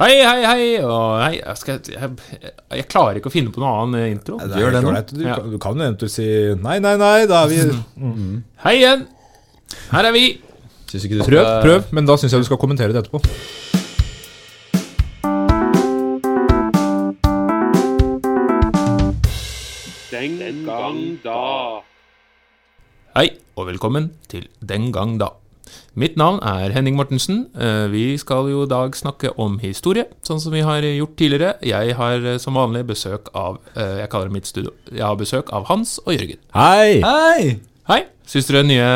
Hei, hei, hei, og hei. Jeg, skal, jeg, jeg klarer ikke å finne på noen annen intro. Det Gjør er det nå. Du, Ja. kan- du kan jo eventuelt si nei, nei, nei. Da er vi Hei igjen! Her er vi. Syns ikke du Prøv, skal prøv, men da syns jeg du skal kommentere det etterpå. Den gang da. Hei, og velkommen til Den gang da. Mitt navn er Henning Mortensen. Eh, Vi skal jo i dag snakke om historie, sånn som vi har gjort tidligere. Jeg har eh, som vanlig besøk av eh, Jeg kaller det mitt studio. Jeg har besøk av Hans og Jørgen. Hei! Hei! Hei! Syns dere nye,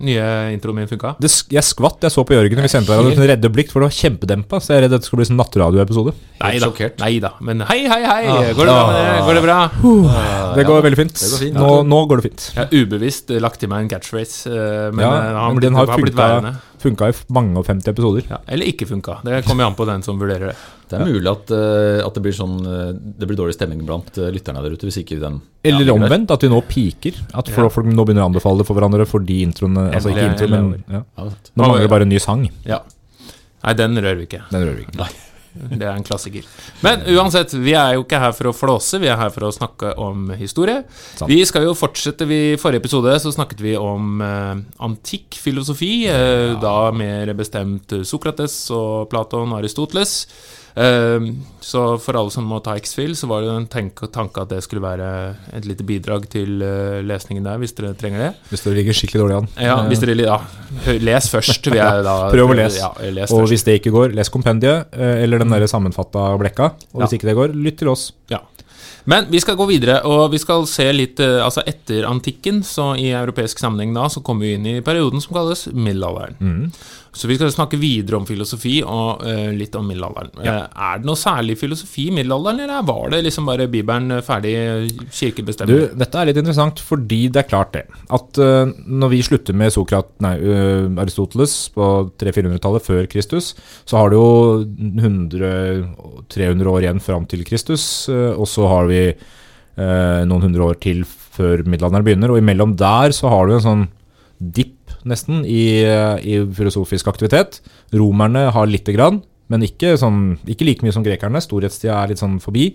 nye introen min funka? Det, jeg skvatt jeg så på Jørgen når vi sendte deg og kunne redde blikk, for det var kjempedempa. Så jeg er redd dette skal bli sånn nattradioepisode. Nei da. Nei da. Men hei, hei, hei! Ah. Går det bra? med dere? Går det bra? Det går veldig fint. går fint. Nå, nå går det fint. Jeg har ubevisst lagt til meg en catchphrase, eh, men Ja, eh, men blitt, den har har blitt værende. Funka i mange og 50 episoder. Ja, eller ikke funka. Det kommer an på den som vurderer det. Det er mulig at, uh, at det blir sånn eh, Det blir dårlig stemning blant uh, lytterne der ute hvis ikke den Eller Ja, omvendt, at vi nå piker. At folk, folk nå begynner å anbefale det for hverandre fordi introene Altså ikke introen, men ja. Nå mangler det bare en ny sang. Ja. Nei, den rører vi ikke. Den rører vi ikke. Det er en klassiker. Men uansett, vi er jo ikke her for å flåse, vi er her for å snakke om historie. Sant. Vi skal jo fortsette I forrige episode så snakket vi om eh, antikk filosofi. Eh, Da mer bestemt Sokrates og Platon og Aristoteles. Eh, så for alle som må ta X-Fill, så var det en tanke at det skulle være et lite bidrag til eh, lesningen der, hvis dere trenger det. Hvis dere ligger skikkelig dårlig an. Ja, hvis dere ja, Les først. da, Prøv å lese. Ja, les Og hvis det ikke går, les kompendiet eh, eller den der sammenfatta blekka. Og hvis Ja. ikke det går, lytt til oss. Ja. Men vi skal gå videre, og vi skal se litt eh, Altså etter antikken, så i europeisk sammenheng da, så kommer vi inn i perioden som kalles middelalderen. Mm. Så vi skal snakke videre om filosofi og uh, litt om middelalderen. Eh, er det noe særlig filosofi i middelalderen, eller var det liksom bare Bibelen eh, ferdig, kirkebestemmer? Du, dette er litt interessant, fordi det er klart det. At uh, når vi slutter med Sokrat, nei, Aristoteles på 300-400-tallet før Kristus, så har du jo 100-300 år igjen fram til Kristus, og så har vi noen hundre år til før middelalderen begynner, og imellom der så har du en sånn dipp nesten i, i filosofisk aktivitet. Romerne har lite grann, men ikke, sånn, ikke like mye som grekerne. Storhetstida er litt sånn forbi.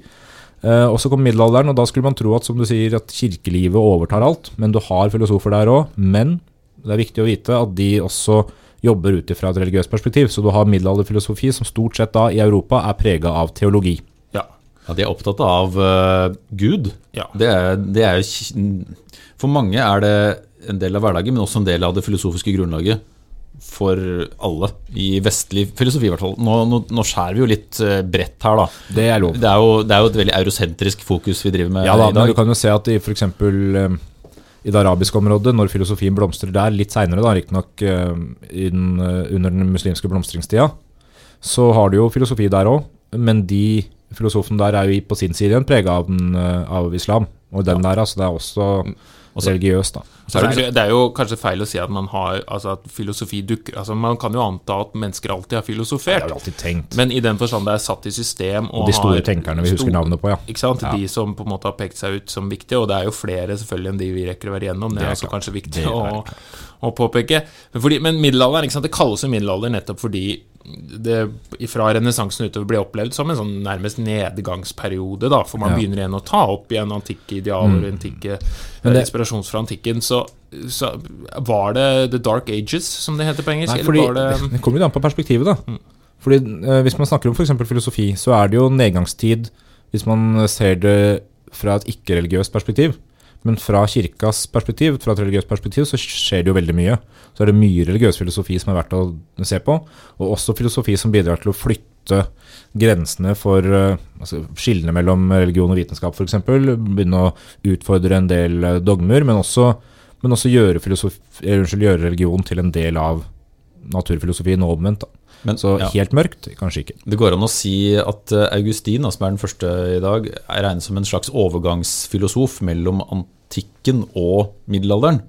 Eh, og så kom middelalderen, og da skulle man tro at som du sier, at kirkelivet overtar alt. Men du har filosofer der òg. Men det er viktig å vite at de også jobber ut ifra et religiøst perspektiv. Så du har middelalderfilosofi som stort sett da i Europa er prega av teologi. Ja. Ja, de er opptatt av uh, Gud. Ja. Det er, det er jo For mange er det en del av hverdagen, men også en del av det filosofiske grunnlaget for alle. I vestlig filosofi, i hvert fall. Nå, nå, nå skjærer vi jo litt eh, bredt her, da. Det er lov. Det er, jo, det er jo et veldig eurosentrisk fokus vi driver med Ja da, i men du kan jo se at i f.eks. Uh, i det arabiske området, når filosofien blomstrer der, litt seinere riktignok uh, under den muslimske blomstringstida, så har du jo filosofi der òg, men de filosofene der er jo på sin side igjen prega av, eh, av islam. Og den der, altså, det er også Også- religiøst, da. Så er det, det er jo kanskje feil å si at man har Altså at filosofi dukker Altså Man kan jo anta at mennesker alltid har Det filosofert. har alltid tenkt. Men i den forstand det er satt i system og, Og de store har tenkerne vi husker navnet på, ja. Ikke sant? Ja. De som på en måte har pekt seg ut som viktige, og det er jo flere selvfølgelig enn de vi rekker å være igjennom. Det, Det er også klart. kanskje viktig å, å påpeke. Men, fordi, men middelalderen, ikke sant? det kalles jo middelalder nettopp fordi det fra renessansen utover ble opplevd som en sånn nærmest nedgangsperiode, da, for man Ja. begynner igjen å ta opp igjen antikke idealer mm. antikke Men det- inspirasjon fra antikken. Så, så var det The Dark Ages, som det heter på engelsk? Nei, eller fordi, var det det, det kommer jo an på perspektivet, da. Mm. Fordi eh, Hvis man snakker om f.eks. filosofi, så er det jo nedgangstid hvis man ser det fra et ikke-religiøst perspektiv. Men fra kirkas perspektiv, fra et religiøst perspektiv, så skjer det jo veldig mye. Så er det mye religiøs filosofi som er verdt å se på, og også filosofi som bidrar til å flytte grensene for eh, altså skillene mellom religion og vitenskap, f.eks. Begynne å utfordre en del eh, dogmer, men også, men også gjøre, filosofi, eh, unnskyld, gjøre religion til en del av naturfilosofien og omvendt. Da. Men, Så ja. helt mørkt, kanskje ikke. Det går an å si at Augustin, som er den første i dag, regnet som en slags overgangsfilosof mellom antikken og middelalderen.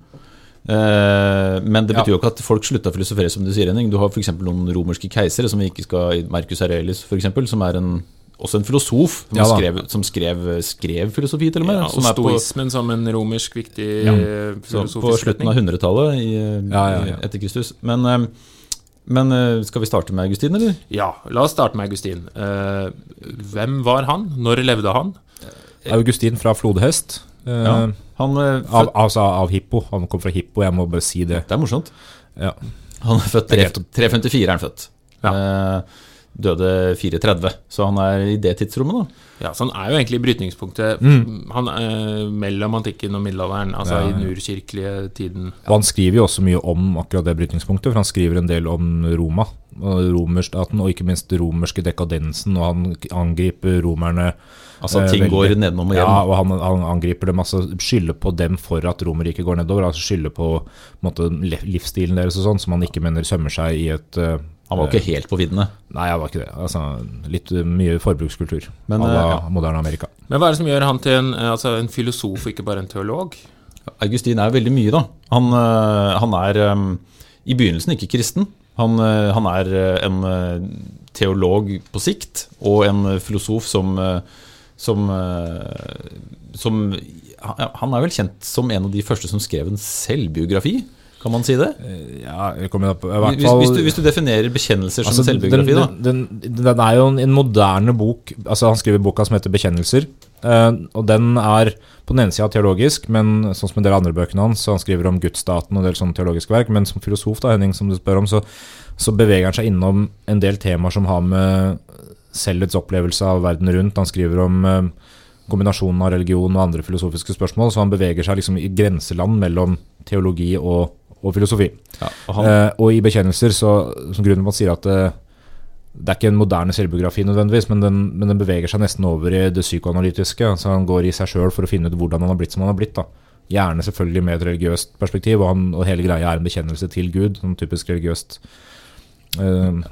Eh, men det betyr jo ikke at folk slutta å filosofere, som du sier, Henning. Du har f.eks. noen romerske keisere, som vi ikke skal Marcus Aurelius, for eksempel, som er en, også en filosof, som, Ja skrev, som skrev, skrev filosofi, til og med. ja, som Og på, stoismen som en romersk viktig Ja. filosofisk på slutten retning. av 100-tallet Ja, ja, ja. etter Kristus. Men eh, Men eh, skal vi starte med Augustin, eller? Ja, la oss starte med Augustin. Eh, hvem var han? Når levde han? Augustin fra flodhest. eh, Ja. Han, eh, av, altså av Hippo. Han kom fra Hippo, jeg må bare si det. det er morsomt. Ja. Han er født Det er 3, 354 er han født. Ja. døde 430, så han er i det tidsrommet, da. Ja, så Han er jo egentlig i brytningspunktet han, eh, mellom antikken og middelalderen, altså Ja, i ja. den urkirkelige tiden. Og han skriver jo også mye om akkurat det brytningspunktet, for han skriver en del om Roma, romerstaten, og ikke minst romerske dekadensen, og han angriper romerne Altså eh, ting veldig. går nedenom og hjem. Ja, og han, han angriper dem, altså skylder på dem for at Romerriket går nedover, altså skylder på, på måte, livsstilen deres og sånn, som han ikke mener sømmer seg i et uh, Han var jo ikke helt på viddene. Nei, han var ikke det. Altså, litt eh, mye forbrukskultur Men, à la eh, ja. moderne Amerika. Men hva er det som gjør han til en, eh, altså en filosof og ikke bare en teolog? Augustin er veldig mye, da. Han, han er i begynnelsen ikke kristen. Han, han er en teolog på sikt, og en filosof som som, øh, som han- er vel kjent som en av de første som skrev en selvbiografi, kan man si det? Ja, kommer da på, Hvis, fall hvis, du, hvis du definerer bekjennelser som Altså, en selvbiografi, den, den, den, den er jo en, en moderne bok. Altså Han skriver boka som heter 'Bekjennelser'. eh, og den er på den ene sida teologisk, men sånn som en del andre bøkene hans. Så han skriver om gudsstaten og en del sånne teologiske verk. Men som filosof, da, Henning, som du spør om, så, så beveger han seg innom en del temaer som har med selvets opplevelse av verden rundt. Han skriver om eh, kombinasjonen av religion og andre filosofiske spørsmål. Så han beveger seg liksom i grenseland mellom teologi og, og filosofi. Ja, og Eh, og i bekjennelser, så, som grunnen til at man sier at det, det er ikke en moderne selvbiografi nødvendigvis, men den, men den beveger seg nesten over i det psykoanalytiske. Så han går i seg sjøl for å finne ut hvordan han har blitt som han har blitt. da. Gjerne selvfølgelig med et religiøst perspektiv, og, han, og hele greia er en bekjennelse til Gud. Sånn typisk religiøst eh,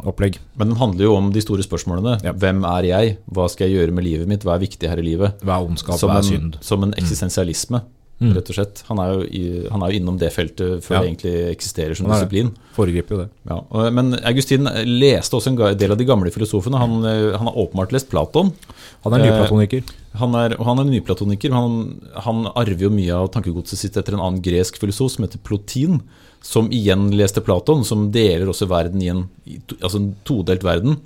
opplegg. men den handler jo om de store spørsmålene. Ja. Hvem er jeg? Hva skal jeg gjøre med livet mitt? Hva er viktig her i livet? Hva er ondskap, som hva er synd? Som en eksistensialisme, Mm. rett og slett. Han er, jo i, han er jo innom det feltet før Ja. det egentlig eksisterer som disiplin. Foregriper jo det. Ja, men Augustin leste også en del av de gamle filosofene. Han, eh, han har åpenbart lest Platon. Han er Eh, nyplatoniker. Han er, og han er nyplatoniker. men Han, han arver jo mye av tankegodset sitt etter en annen gresk filosof som heter Plotin, som igjen leste Platon, som deler også verden i en, altså en todelt verden.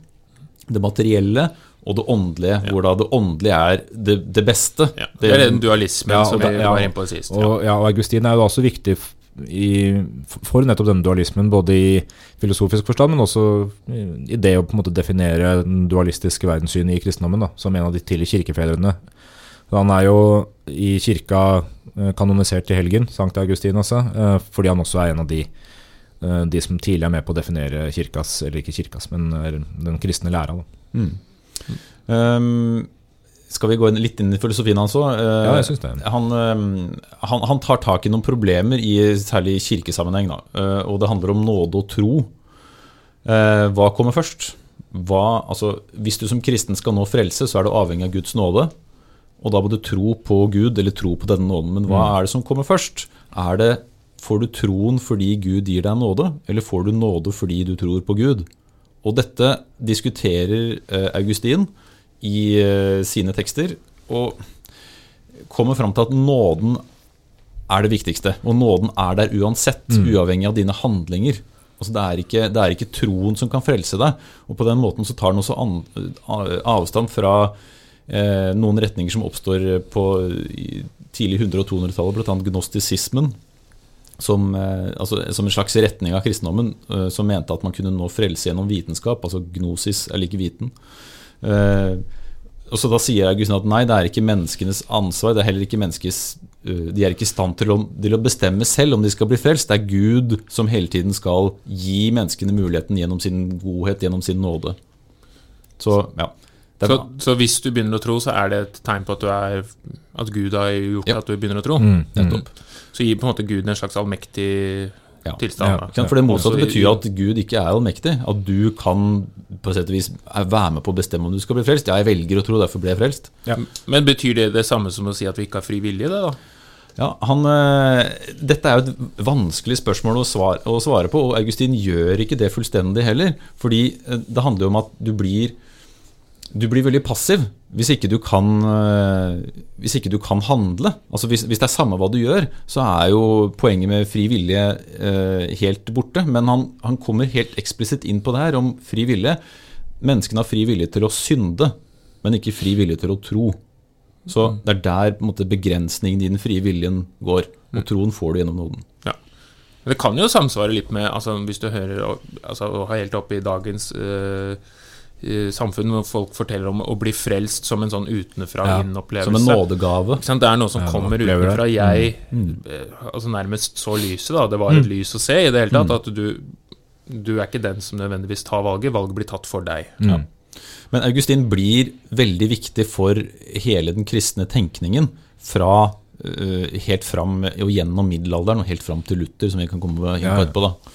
Det materielle og det åndelige, hvor da det åndelige er det, det beste. Ja, det er den dualismen Ja, som vi ja, var inne på sist. Og, ja, og Augustin er jo også viktig i, for nettopp denne dualismen, både i filosofisk forstand, men også i det å på en måte definere den dualistiske verdenssynet i kristendommen, da, som en av de tidlige kirkefedrene. Han er jo i kirka kanonisert i helgen, Sankt Augustin altså, eh, fordi han også er en av de, eh, de som tidlig er med på å definere kirkas, eller ikke kirkas, men eh, den kristne læra. Mm. Um, skal vi gå inn, litt inn i filosofien hans òg? Ja, jeg synes det. Han, um, han, han tar tak i noen problemer, i særlig i kirkesammenheng. Da. Og det handler om nåde og tro. Hva kommer først? Hva, altså, hvis du som kristen skal nå frelse, så er du avhengig av Guds nåde. Og da må du tro på Gud, eller tro på denne nåden. Men hva er det som kommer først? Er det, Får du troen fordi Gud gir deg nåde, eller får du nåde fordi du tror på Gud? Og dette diskuterer eh, Augustin i eh, sine tekster, og kommer fram til at nåden er det viktigste. Og nåden er der uansett, uavhengig av dine handlinger. Altså det, er ikke, det er ikke troen som kan frelse deg. Og på den måten så tar den også an, avstand fra eh, noen retninger som oppstår på tidlig 100- og 200-tallet, bl.a. gnostisismen. Som, eh, altså, som en slags retning av kristendommen, eh, som mente at man kunne nå frelse gjennom vitenskap. Altså gnosis er like viten. Eh, og så Da sier Augustin at nei, det er ikke menneskenes ansvar. det er heller ikke menneskes, De er ikke i stand til å, til å bestemme selv om de skal bli frelst. Det er Gud som hele tiden skal gi menneskene muligheten gjennom sin godhet, gjennom sin nåde. Så ja. Så, så hvis du begynner å tro, så er det et tegn på at, du er, at Gud har gjort Ja. at du begynner å tro? Mm, nettopp. Så gir på en måte Gud en slags allmektig Ja. tilstand? Ja. For det motsatte betyr jo at Gud ikke er allmektig. At du kan på sett og vis være med på å bestemme om du skal bli frelst. Ja, jeg velger å tro, derfor ble jeg frelst. Men betyr det det samme som å si at vi ikke har fri vilje, det da? Ja, han, eh, Dette er jo et vanskelig spørsmål å svare, å svare på, og Augustin gjør ikke det fullstendig heller. Fordi eh, det handler jo om at du blir, du blir veldig passiv hvis ikke du kan eh, Hvis ikke du kan handle, altså hvis, hvis det er samme hva du gjør, så er jo poenget med fri vilje eh, helt borte. Men han, han kommer helt eksplisitt inn på det her om fri vilje. Menneskene har fri vilje til å synde, men ikke fri vilje til å tro. Så det er der måte, begrensningen i den frie viljen går. Og troen får du gjennom nåden. Ja. Det kan jo samsvare litt med altså, Hvis du hører altså, helt opp i dagens i samfunn hvor folk forteller om å bli frelst som en sånn utenfra-inn-opplevelse. Som en nådegave. Det er noe som Ja, kommer utenfra. det. Jeg mm. altså nærmest så lyset, da. Det var et lys å se i det hele tatt. At du, du er ikke den som nødvendigvis tar valget. Valget blir tatt for deg. Ja. Men Augustin blir veldig viktig for hele den kristne tenkningen fra eh, helt fram og gjennom middelalderen og helt fram til Luther, som vi kan komme inn på Ja, ja. etterpå. da.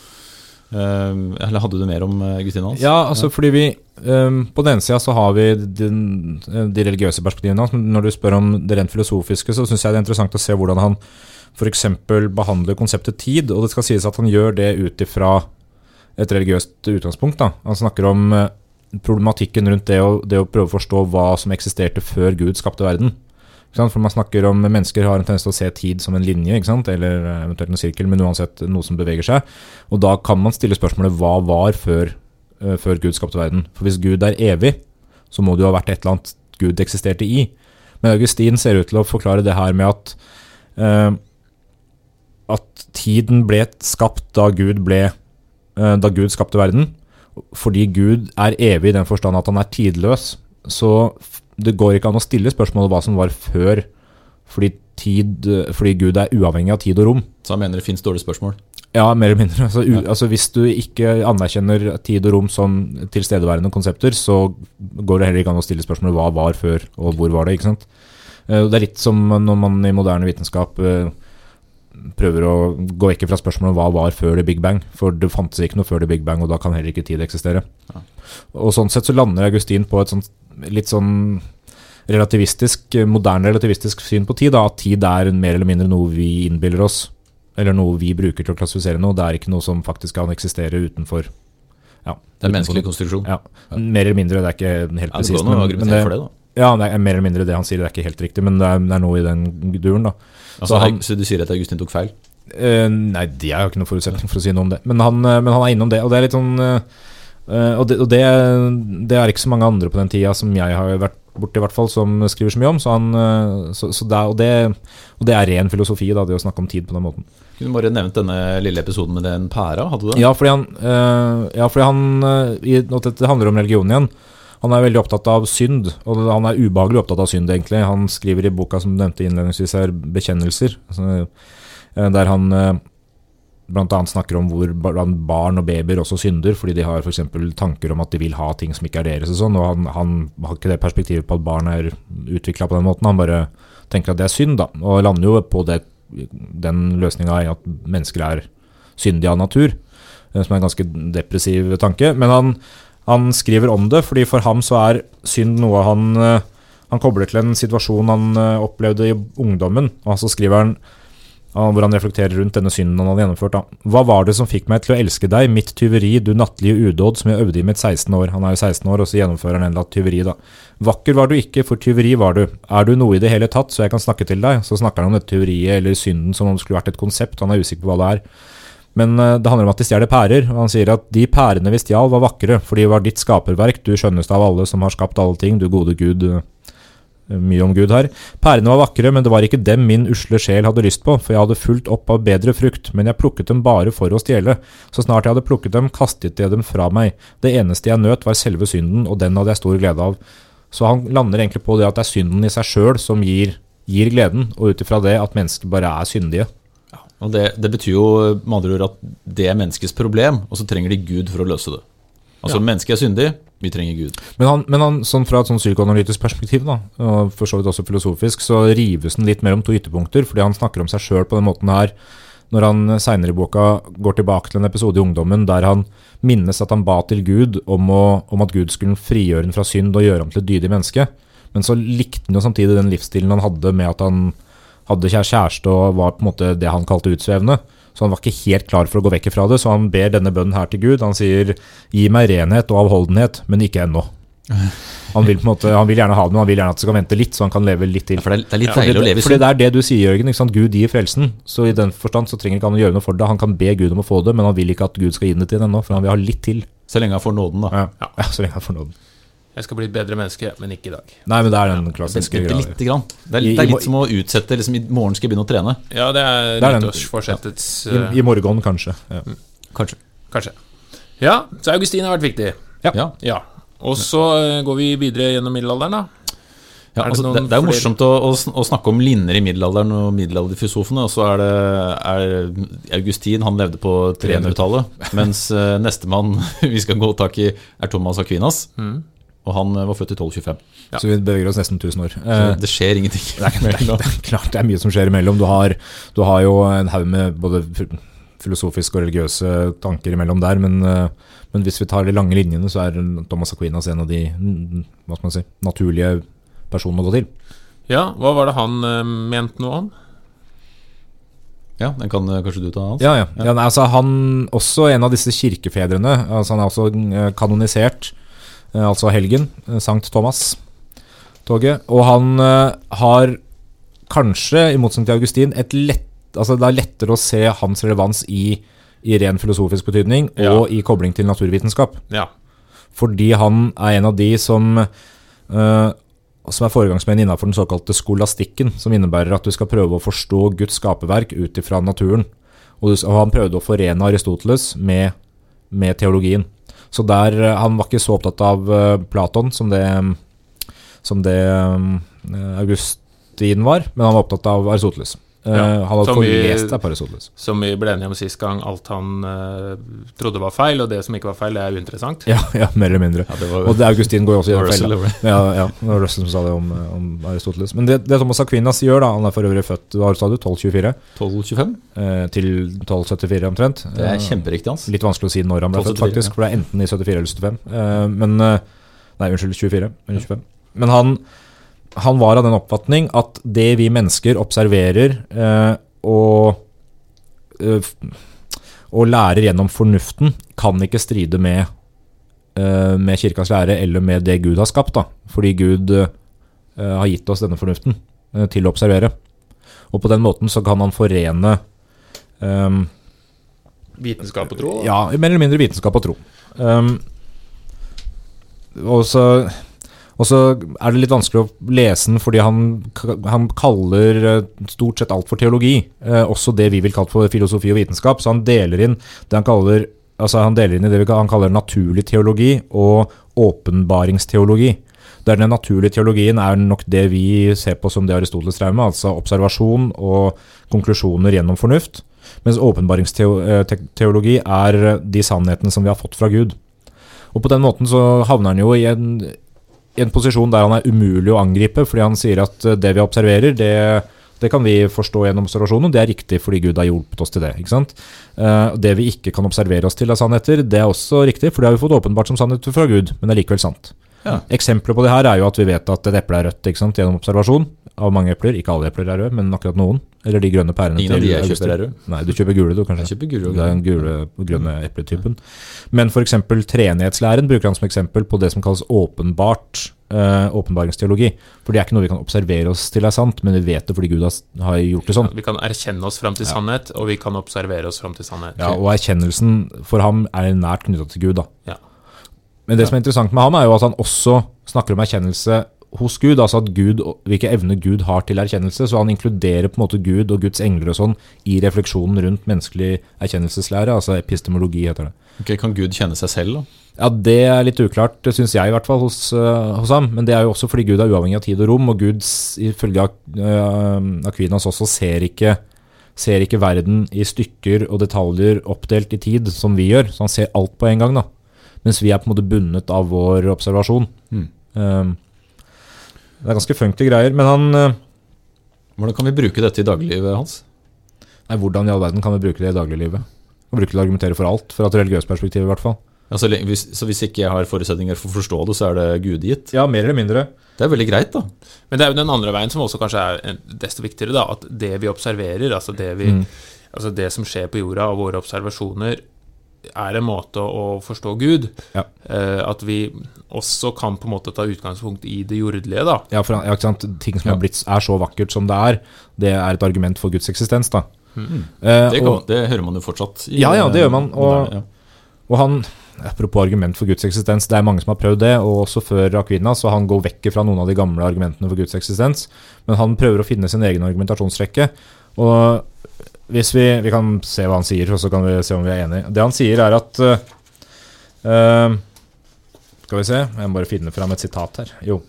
Eh, eller hadde du mer om eh, Hans? Ja, altså fordi vi um, På den ene sida så har vi den, de religiøse perspektivene hans, men når du spør om det rent filosofiske, så syns jeg det er interessant å se hvordan han f.eks. behandler konseptet tid, og det skal sies at han gjør det ut ifra et religiøst utgangspunkt. da. Han snakker om eh, problematikken rundt det å, det å prøve å forstå hva som eksisterte før Gud skapte verden. For man snakker om Mennesker har en tendens til å se tid som en linje, eller eh, eventuelt en sirkel, men uansett noe som beveger seg. Og da kan man stille spørsmålet hva var før, eh, før Gud skapte verden? For hvis Gud er evig, så må det jo ha vært et eller annet Gud eksisterte i. Men Augustin ser ut til å forklare det her med at uh, at tiden ble skapt da Gud ble da Gud skapte verden. Fordi Gud er evig i den forstand at han er tidløs. Så det går ikke an å stille spørsmålet hva som var før, fordi, tid, fordi Gud er uavhengig av tid og rom. Så han mener det fins dårlige spørsmål? Ja, mer eller mindre. Altså, u, altså, hvis du ikke anerkjenner tid og rom som tilstedeværende konsepter, så går det heller ikke an å stille spørsmålet hva var før, og hvor var det. ikke sant? Eh, Det er litt som når man i moderne vitenskap eh, prøver å gå vekk fra spørsmålet hva var før the big bang, for det fantes ikke noe før the big bang, og da kan heller ikke tid eksistere. Og sånn sett så lander Augustin på et sånt litt sånn relativistisk, moderne relativistisk syn på tid, da, at tid er mer eller mindre noe vi innbiller oss, eller noe vi bruker til å klassifisere noe, det er ikke noe som faktisk kan eksistere utenfor. Ja, Det er en menneskelig konstruksjon. Ja, mer eller mindre, det er ikke helt Ja, det presist. an å men- argumentere for det, da. Ja, det er mer eller mindre det han sier, det er ikke helt riktig, men det er, det er noe i den duren, da. Altså, Så han- så du sier at Augustin tok feil? Uh, nei, det er jo ikke noen forutsetning for å si noe om det. Men han, eh, men han er innom det, og det er litt sånn eh, eh, Og, det, og det, det er ikke så mange andre på den tida som jeg har vært borti, i hvert fall, som skriver så mye om. Så han, eh, så, så det, og, det, og det er ren filosofi, da, det å snakke om tid på den måten. Kunne du bare nevnt denne lille episoden med den pæra? Hadde du det? Ja, fordi han, uh, ja, fordi han i, Dette handler om religion igjen. Han er veldig opptatt av synd, og han er ubehagelig opptatt av synd, egentlig. Han skriver i boka som du nevnte innledningsvis her, 'Bekjennelser', altså, der han annet snakker om hvor barn og babyer også synder, fordi de har f.eks. tanker om at de vil ha ting som ikke er deres og sånn, og han, han har ikke det perspektivet på at barn er utvikla på den måten. Han bare tenker at det er synd, da, og lander jo på det, den løsninga at mennesker er syndige av natur, eh, som er en ganske depressiv tanke. Men han, han skriver om det, fordi for ham så er synd noe han eh, han kobler til en situasjon han eh, opplevde i ungdommen. Og så skriver han hvor han reflekterer rundt denne synden han hadde gjennomført. Da. Hva var det som fikk meg til å elske deg, mitt tyveri, du nattlige udåd som jeg øvde i mitt 16 år? Han er jo 16 år, og så gjennomfører han endelig tyveri, da. Vakker var du ikke, for tyveri var du. Er du noe i det hele tatt, så jeg kan snakke til deg? Så snakker han om dette tyveriet eller synden som om det skulle vært et konsept, han er usikker på hva det er. Men eh, det handler om at de stjeler pærer, og han sier at de pærene vi stjal var vakre, for de var ditt skaperverk, du skjønneste av alle som har skapt alle ting, du gode Gud. Eh, Mye om Gud her. Pærene var vakre, men det var ikke dem min usle sjel hadde lyst på, for jeg hadde fulgt opp av bedre frukt, men jeg plukket dem bare for å stjele. Så snart jeg hadde plukket dem, kastet jeg dem fra meg. Det eneste jeg nøt, var selve synden, og den hadde jeg stor glede av. Så han lander egentlig på det at det er synden i seg sjøl som gir, gir gleden, og ut ifra det at mennesker bare er syndige. Og det, det betyr jo med andre ord at det er menneskets problem, og så trenger de Gud for å løse det. Altså Ja. mennesket er syndig, vi trenger Gud. Men, han, men han, sånn fra et sånn psykoanalytisk perspektiv, da, og for så vidt også filosofisk, så rives den litt mer om to ytterpunkter, fordi han snakker om seg sjøl på den måten her. Når han seinere i boka går tilbake til en episode i ungdommen der han minnes at han ba til Gud om, å, om at Gud skulle frigjøre ham fra synd og gjøre ham til et dydig menneske. Men så likte han jo samtidig den livsstilen han hadde med at han hadde kjæreste og var på en måte det han kalte utsvevende. Så han var ikke helt klar for å gå vekk fra det, så han ber denne bønnen her til Gud. Han sier 'gi meg renhet og avholdenhet, men ikke ennå'. Han vil på en måte, han vil gjerne ha det, men han vil gjerne at det skal vente litt, så han kan leve litt til. Ja, for det er, er litt Ja, deilig å leve fordi det er det du sier, Jørgen. Ikke sant? Gud gir frelsen. Så i den forstand så trenger ikke han å gjøre noe for det. Han kan be Gud om å få det, men han vil ikke at Gud skal gi det til ham ennå, for han vil ha litt til. Så lenge han får nåden, da. Ja, ja så lenge han får nåden. Jeg skal bli et bedre menneske, men ikke i dag. Nei, men det er den klassiske ja, greia. lite grann. Det er, litt, det er i litt som å utsette liksom, I morgen skal jeg begynne å trene. Ja, det er Det er den- ja. I, eh, I morgen, kanskje. Ja. Kanskje. Kanskje. Ja, så Augustin har vært viktig. Ja. Ja. Og så eh, går vi videre gjennom middelalderen, da. Ja, Er det altså, det, det er jo flere- morsomt å, å, å snakke om linjer i middelalderen og middelalderfilosofene, og så er det er Augustin, han levde på 300-tallet, mens uh, nestemann vi skal gå tak i, er Thomas Aquinas, Mm. Og han eh, var født i 1225. Ja. Så vi beveger oss nesten 1000 år. Så Eh, det skjer ingenting. det, er, det, er, det er klart det er mye som skjer imellom. Du har, du har jo en haug med både filosofiske og religiøse tanker imellom der, men, eh, men hvis vi tar de lange linjene, så er Thomas Aquinas en av de hva skal man si, naturlige personene å gå til. Ja, hva var det han mente noe om? Ja, den kan kanskje du ta, Hans? Ja, ja. ja nei, altså, han også en av disse kirkefedrene. Altså, han er også kanonisert, altså helgen, eh, Sankt Thomas-toget. Og han eh, har kanskje, i motsetning til Augustin, et lett, altså, det er lettere å se hans relevans i, i ren filosofisk betydning Ja. og i kobling til naturvitenskap. Ja. Fordi han er en av de som uh, som er foregangsmenn innenfor den såkalte skolastikken, som innebærer at du skal prøve å forstå Guds skaperverk ut ifra naturen. Og, du, og han prøvde å forene Aristoteles med, med teologien. Så der, eh, Han var ikke så opptatt av eh, Platon som det, som det eh, Augustin var, men han var opptatt av Aristoteles. Eh, Ja, han hadde som vi- forlest seg på Aristoteles. Som vi ble enige om sist gang, alt han uh, trodde var feil, og det som ikke var feil, det er uinteressant. Ja, ja, mer eller mindre. Ja, det var, Og det, Augustin går jo også i feil den fella. Ja, ja, det var Russell som sa det om, om Aristoteles. Men det, det Thomas Aquinas gjør, da Han er for øvrig født hva sa du, 1224 1225? eh, til 1274 omtrent. Det er Eh, kjemperiktig, Hans. Litt vanskelig å si når han ble født, 1274, faktisk. For det er enten i 74 eller 75. Eh, men eh, Nei, unnskyld, 24 eller 25. Men han, han var av den oppfatning at det vi mennesker observerer eh, og eh, og lærer gjennom fornuften, kan ikke stride med, eh, med kirkas lære eller med det Gud har skapt. da. Fordi Gud eh, har gitt oss denne fornuften eh, til å observere. Og på den måten så kan han forene eh, Vitenskap og tro. ja, mer eller mindre vitenskap og tro. Um, og, så, og så er det litt vanskelig å lese den fordi han, han kaller eh, stort sett alt for teologi. Eh, også det vi vil kalle for filosofi og vitenskap. Så han deler inn det han kaller Altså han deler inn i det han kaller naturlig teologi og åpenbaringsteologi. Der den naturlige teologien er nok det vi ser på som det Aristoteles drev med, altså observasjon og konklusjoner gjennom fornuft. Mens åpenbaringsteologi er de sannhetene som vi har fått fra Gud. Og på den måten så havner han jo i en, i en posisjon der han er umulig å angripe, fordi han sier at eh, det vi observerer, det, det kan vi forstå gjennom observasjon, og det er riktig fordi Gud har hjulpet oss til det. ikke sant? Eh, Det vi ikke kan observere oss til av sannheter, det er også riktig, for det har vi fått åpenbart som sannheter fra Gud, men det er likevel sant. Ja. Eksempler på det her er jo at vi vet at et eple er rødt ikke sant, gjennom observasjon av mange epler. Ikke alle epler er røde, men akkurat noen. Eller de grønne pærene. Ingen av de jeg kjøper er du? Nei, du kjøper gule, du, kanskje. Jeg kjøper gule Det er den gule grønne epletypen. Men f.eks. treenighetslæren bruker han som eksempel på det som kalles åpenbart eh, åpenbaringsteologi. For det er ikke noe vi kan observere oss til er sant, men vi vet det fordi Gud har, gjort det sånn. Vi kan erkjenne oss fram til sannhet, og vi kan observere oss fram til sannhet. Ja, og erkjennelsen for ham er nært knytta til Gud. da. Ja. Men det som er interessant med ham, er jo at han også snakker om erkjennelse hos Gud. Altså at Gud, hvilke evner Gud har til erkjennelse. Så han inkluderer på en måte Gud og Guds engler og sånn i refleksjonen rundt menneskelig erkjennelseslære. Altså epistemologi, heter det. Ok, Kan Gud kjenne seg selv, da? Ja, Det er litt uklart, syns jeg i hvert fall, hos, øh, hos ham. Men det er jo også fordi Gud er uavhengig av tid og rom, og Gud, ifølge øh, Aquinas også, ser ikke, ser ikke verden i stykker og detaljer oppdelt i tid, som vi gjør. Så han ser alt på en gang, da. Mens vi er på en måte bundet av vår observasjon. Mm. Um, det er ganske funky greier. Men han øh, Hvordan kan vi bruke dette i dagliglivet hans? Nei, hvordan i all verden kan vi bruke det i dagliglivet? Og kan bruke det til å argumentere for alt, fra et religiøst perspektiv i hvert fall. Ja, så, hvis, så hvis ikke jeg har forutsetninger for å forstå det, så er det gudgitt? Ja, mer eller mindre. Det er veldig greit, da. Men det er jo den andre veien som også kanskje er desto viktigere, da. At det vi observerer, altså det, vi, Mm. altså det som skjer på jorda, og våre observasjoner, er en måte å forstå Gud. Ja. Eh, at vi også kan på en måte ta utgangspunkt i det jordelige, da. Ja, for ja, ikke sant? Ting som Ja. er, blitt, er så vakkert som det er, det er et argument for Guds eksistens. da. Mm. Eh, Det, kan, og, det hører man jo fortsatt. i- Ja, ja, det gjør man, og- ja. og han, Apropos argument for Guds eksistens, det er mange som har prøvd det, og også før Akvina, så han går vekk fra noen av de gamle argumentene for Guds eksistens. Men han prøver å finne sin egen argumentasjonsrekke. Og hvis vi, vi kan se hva han sier, og så kan vi se om vi er enige. Det han sier, er at eh, Skal vi se, jeg må bare finne fram et sitat her. Jo.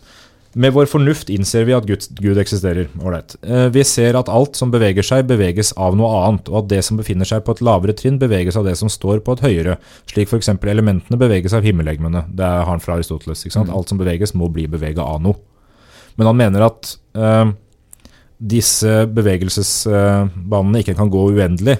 Med vår fornuft innser vi at Gud, Gud eksisterer. Ålreit. Uh, Vi ser at alt som beveger seg, beveges av noe annet, og at det som befinner seg på et lavere trinn, beveges av det som står på et høyere, slik f.eks. elementene beveges av himmellegemene. Det har han fra Aristoteles. sant? Alt som beveges, må bli bevega av noe. Men han mener at eh, disse bevegelsesbanene ikke kan gå uendelig.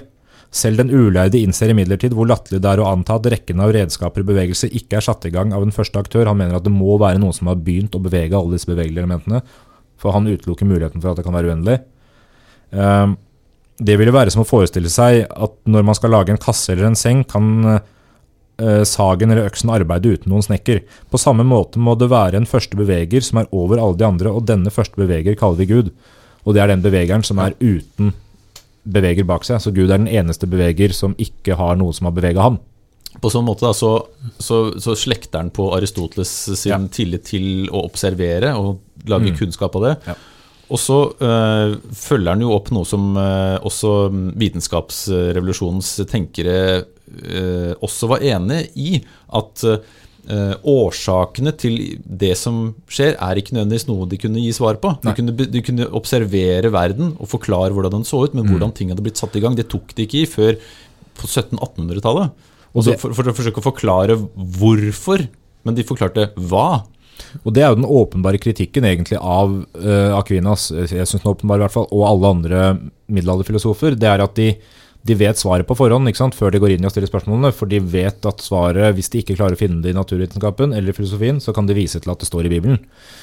Selv den ulærde innser imidlertid hvor latterlig det er å anta at rekken av redskaper i bevegelse ikke er satt i gang av en første aktør. Han mener at det må være noen som har begynt å bevege alle disse bevegelige elementene, for han utelukker muligheten for at det kan være uendelig. Ehm, Det ville være som å forestille seg at når man skal lage en kasse eller en seng, kan eh, sagen eller øksen arbeide uten noen snekker. På samme måte må det være en første beveger som er over alle de andre, og denne første beveger kaller vi Gud. Og det er den bevegeren som er uten beveger bak seg. Så Gud er den eneste beveger som ikke har noe som har bevega ham. På sånn måte da, så, så, så slekter han på Aristoteles sin Ja. tillit til å observere og lage Mm. kunnskap av det. Ja. Og så øh, følger han jo opp noe som øh, også vitenskapsrevolusjonens tenkere øh, også var enig i. At øh, årsakene til det som skjer, er ikke nødvendigvis noe de kunne gi svar på. De kunne, de kunne observere verden og forklare hvordan den så ut, Mm. men hvordan ting hadde blitt satt i gang, det tok de ikke i før på 1700-1800-tallet. Og Og så for, for å forsøke å forklare hvorfor, men de forklarte hva. Og det er jo den åpenbare kritikken egentlig av uh, Aquinas, jeg synes den er åpenbar i hvert fall, og alle andre middelalderfilosofer. Det er at de, de vet svaret på forhånd ikke sant, før de går inn i å stille spørsmålene. For de vet at svaret, hvis de ikke klarer å finne det i naturvitenskapen eller filosofien, så kan de vise til at det står i Bibelen.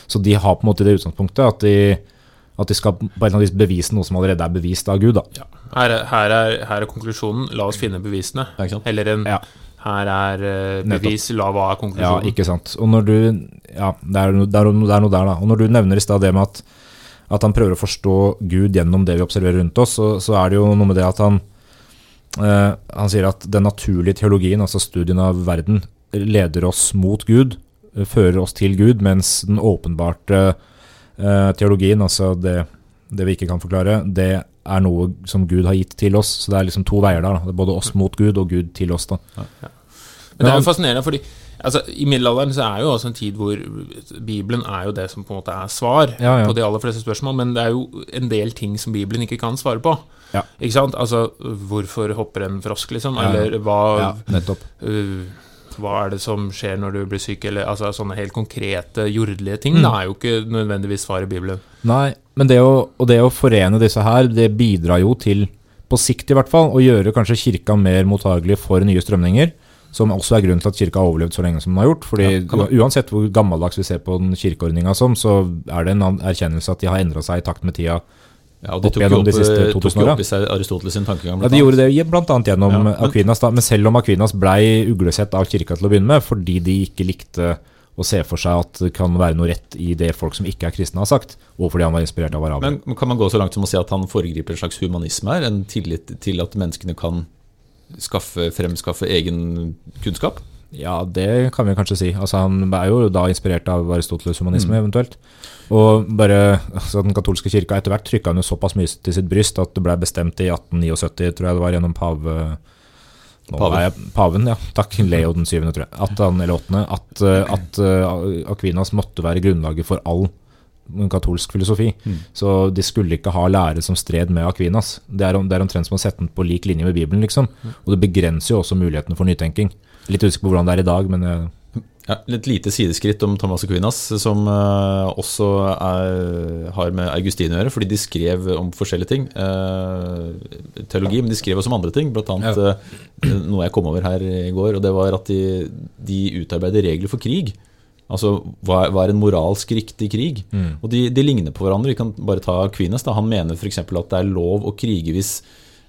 Så de har på en måte det utgangspunktet at de, at de skal på en vis bevise noe som allerede er bevist av Gud. da. Her er, her, er, her er konklusjonen. La oss finne bevisene. Ja, ikke sant? Eller en Ja. Her er eh, Nettopp. bevis. La hva er konklusjonen'. Ja, ikke sant. Og når du Ja, det er, det er, noe der, da. Og når du nevner i stad det med at, at han prøver å forstå Gud gjennom det vi observerer rundt oss, så, så er det jo noe med det at han Han sier at den naturlige teologien, altså studien av verden, leder oss mot Gud, eh, fører oss til Gud, mens den åpenbarte eh, teologien, altså det, det vi ikke kan forklare, det er noe som Gud har gitt til oss. Så det er liksom to veier der. da. Det er både oss mot Gud og Gud til oss. da. Men det er jo fascinerende, fordi altså, i middelalderen så er jo også en tid hvor Bibelen er jo det som på en måte er svar Ja, ja. på de aller fleste spørsmål, men det er jo en del ting som Bibelen ikke kan svare på. Ja. Ikke sant? Altså, hvorfor hopper en frosk, liksom? Eller hva, nettopp. Uh, hva er det som skjer når du blir syk? Eller altså, sånne helt konkrete, jordelige ting. Mm. Det er jo ikke nødvendigvis svar i Bibelen. Nei, men det å, og det å forene disse her, det bidrar jo til, på sikt i hvert fall, å gjøre kanskje kirka mer mottagelig for nye strømninger. Som også er grunnen til at kirka har overlevd så lenge som den har gjort. fordi Ja, Uansett hvor gammeldags vi ser på den kirkeordninga som, så er det en erkjennelse at de har endra seg i takt med tida. Ja, og De tok jo opp, de siste eh, opp i seg Aristoteles sin tankegang. Blant Ja, De annet. gjorde det bl.a. gjennom Ja, men- Aquinas, da, men selv om Aquinas blei uglesett av kirka til å begynne med, fordi de ikke likte å se for seg at det kan være noe rett i det folk som ikke er kristne, har sagt, og fordi han var inspirert av. Men men kan man gå så langt som å si at han foregriper en slags humanisme her? En tillit til at menneskene kan skaffe, fremskaffe egen kunnskap? Ja, det kan vi kanskje si. Altså, han er jo da inspirert av Aristoteles humanisme, eventuelt. Og bare altså, Den katolske kirka etter hvert trykka han jo såpass mye til sitt bryst at det ble bestemt i 1879, tror jeg det var, gjennom pave... Paven. paven, ja. Takk. Leo den syvende, tror jeg. At han, eller åttende. At, eh, at eh, Aquinas måtte være grunnlaget for all katolsk filosofi. Så de skulle ikke ha lære som stred med Aquinas. Det er, om- det er omtrent som å sette den på lik linje med Bibelen, liksom. Og det begrenser jo også mulighetene for nytenking. Litt usikker på hvordan det er i dag, men eh, Ja, et lite sideskritt om Thomas Aquinas, som eh, også er, har med Augustin å gjøre, fordi de skrev om forskjellige ting. eh, teologi, men de skrev også om andre ting, bl.a. Ja. Uh, noe jeg kom over her i går, og det var at de, de utarbeider regler for krig. Altså, hva er, hva er en moralsk riktig krig? Og de, de ligner på hverandre. Vi kan bare ta Kvinnes, Da. Han mener f.eks. at det er lov å krige hvis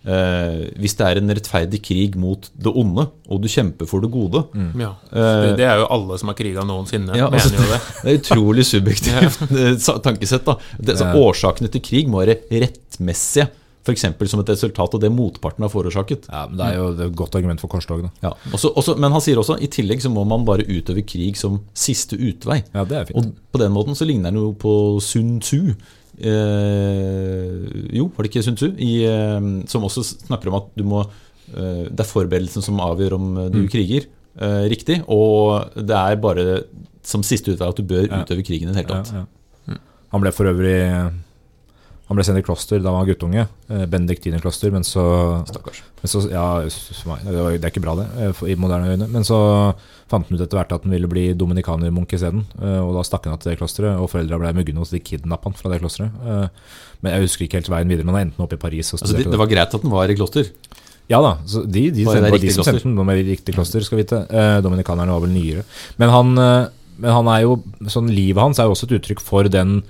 eh, hvis det er en rettferdig krig mot det onde, og du kjemper for det gode Ja. Det, det er jo alle som har kriga noensinne, Ja, altså, mener jo det. Det er utrolig subjektivt eh, tankesett. da det, så Ja. Årsakene til krig må være rettmessige, f.eks. som et resultat av det motparten har forårsaket. Ja, men Det er jo et godt argument for korstog. Ja. Også, også, men han sier også i tillegg så må man bare utøve krig som siste utvei. Ja, det er fint. Og på den måten så ligner han jo på Sun Tzu. Eh, jo, var det ikke Sun Tzu? I, eh, som også snakker om at du må eh, Det er forberedelsen som avgjør om du du kriger. Eh, riktig. Og det er bare som siste utvei at du bør utøve krigen i det hele tatt. Ja, ja. Han ble for øvrig Han ble sendt i kloster da han var guttunge. eh, Benediktinerkloster. Men så, Stakkars. men så Ja, det, er ikke bra, det, eh, i moderne øyne. Men så fant han ut etter hvert at han ville bli dominikanermunk isteden. eh, Og da stakk han av til det klosteret, og foreldra ble mugne, så de kidnappa han fra det klosteret. Men jeg husker ikke helt veien videre, men han endte opp i Paris. Altså, det, det var greit at han var i kloster. Ja da, så de, de, Var de, de som sendte den, med riktig kloster, skal vite. Dominikanerne var vel nyere. Men han, men han er jo, sånn livet hans er jo også et uttrykk for den,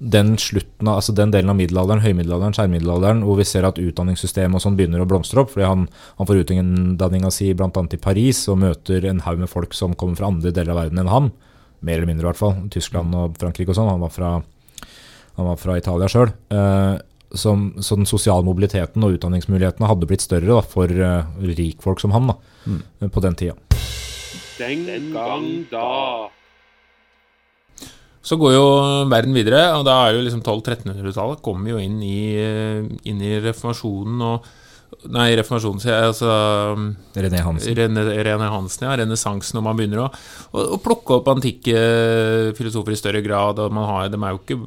den slutten av, altså den delen av middelalderen, høymiddelalderen, skjærmiddelalderen, hvor vi ser at utdanningssystemet og sånn begynner å blomstre opp, fordi han, han får utdanninga si annet i Paris, og møter en haug med folk som kommer fra andre deler av verden enn han, mer eller mindre i hvert fall, Tyskland og Frankrike og sånn, han var fra, han var fra Italia sjøl. Eh, som, så den sosiale mobiliteten og utdanningsmulighetene hadde blitt større da, for uh, rikfolk som han da, mm. på den tida. Den gang da. Så går jo verden videre, og da er jo liksom 1200-1300-tallet kommer jo inn i, inn i reformasjonen og Nei, reformasjonen, sier jeg. Altså René Hansen. René, René Hansen, ja. Renessansen, når man begynner å, å, å plukke opp antikke filosofer i større grad. og man har, De er jo ikke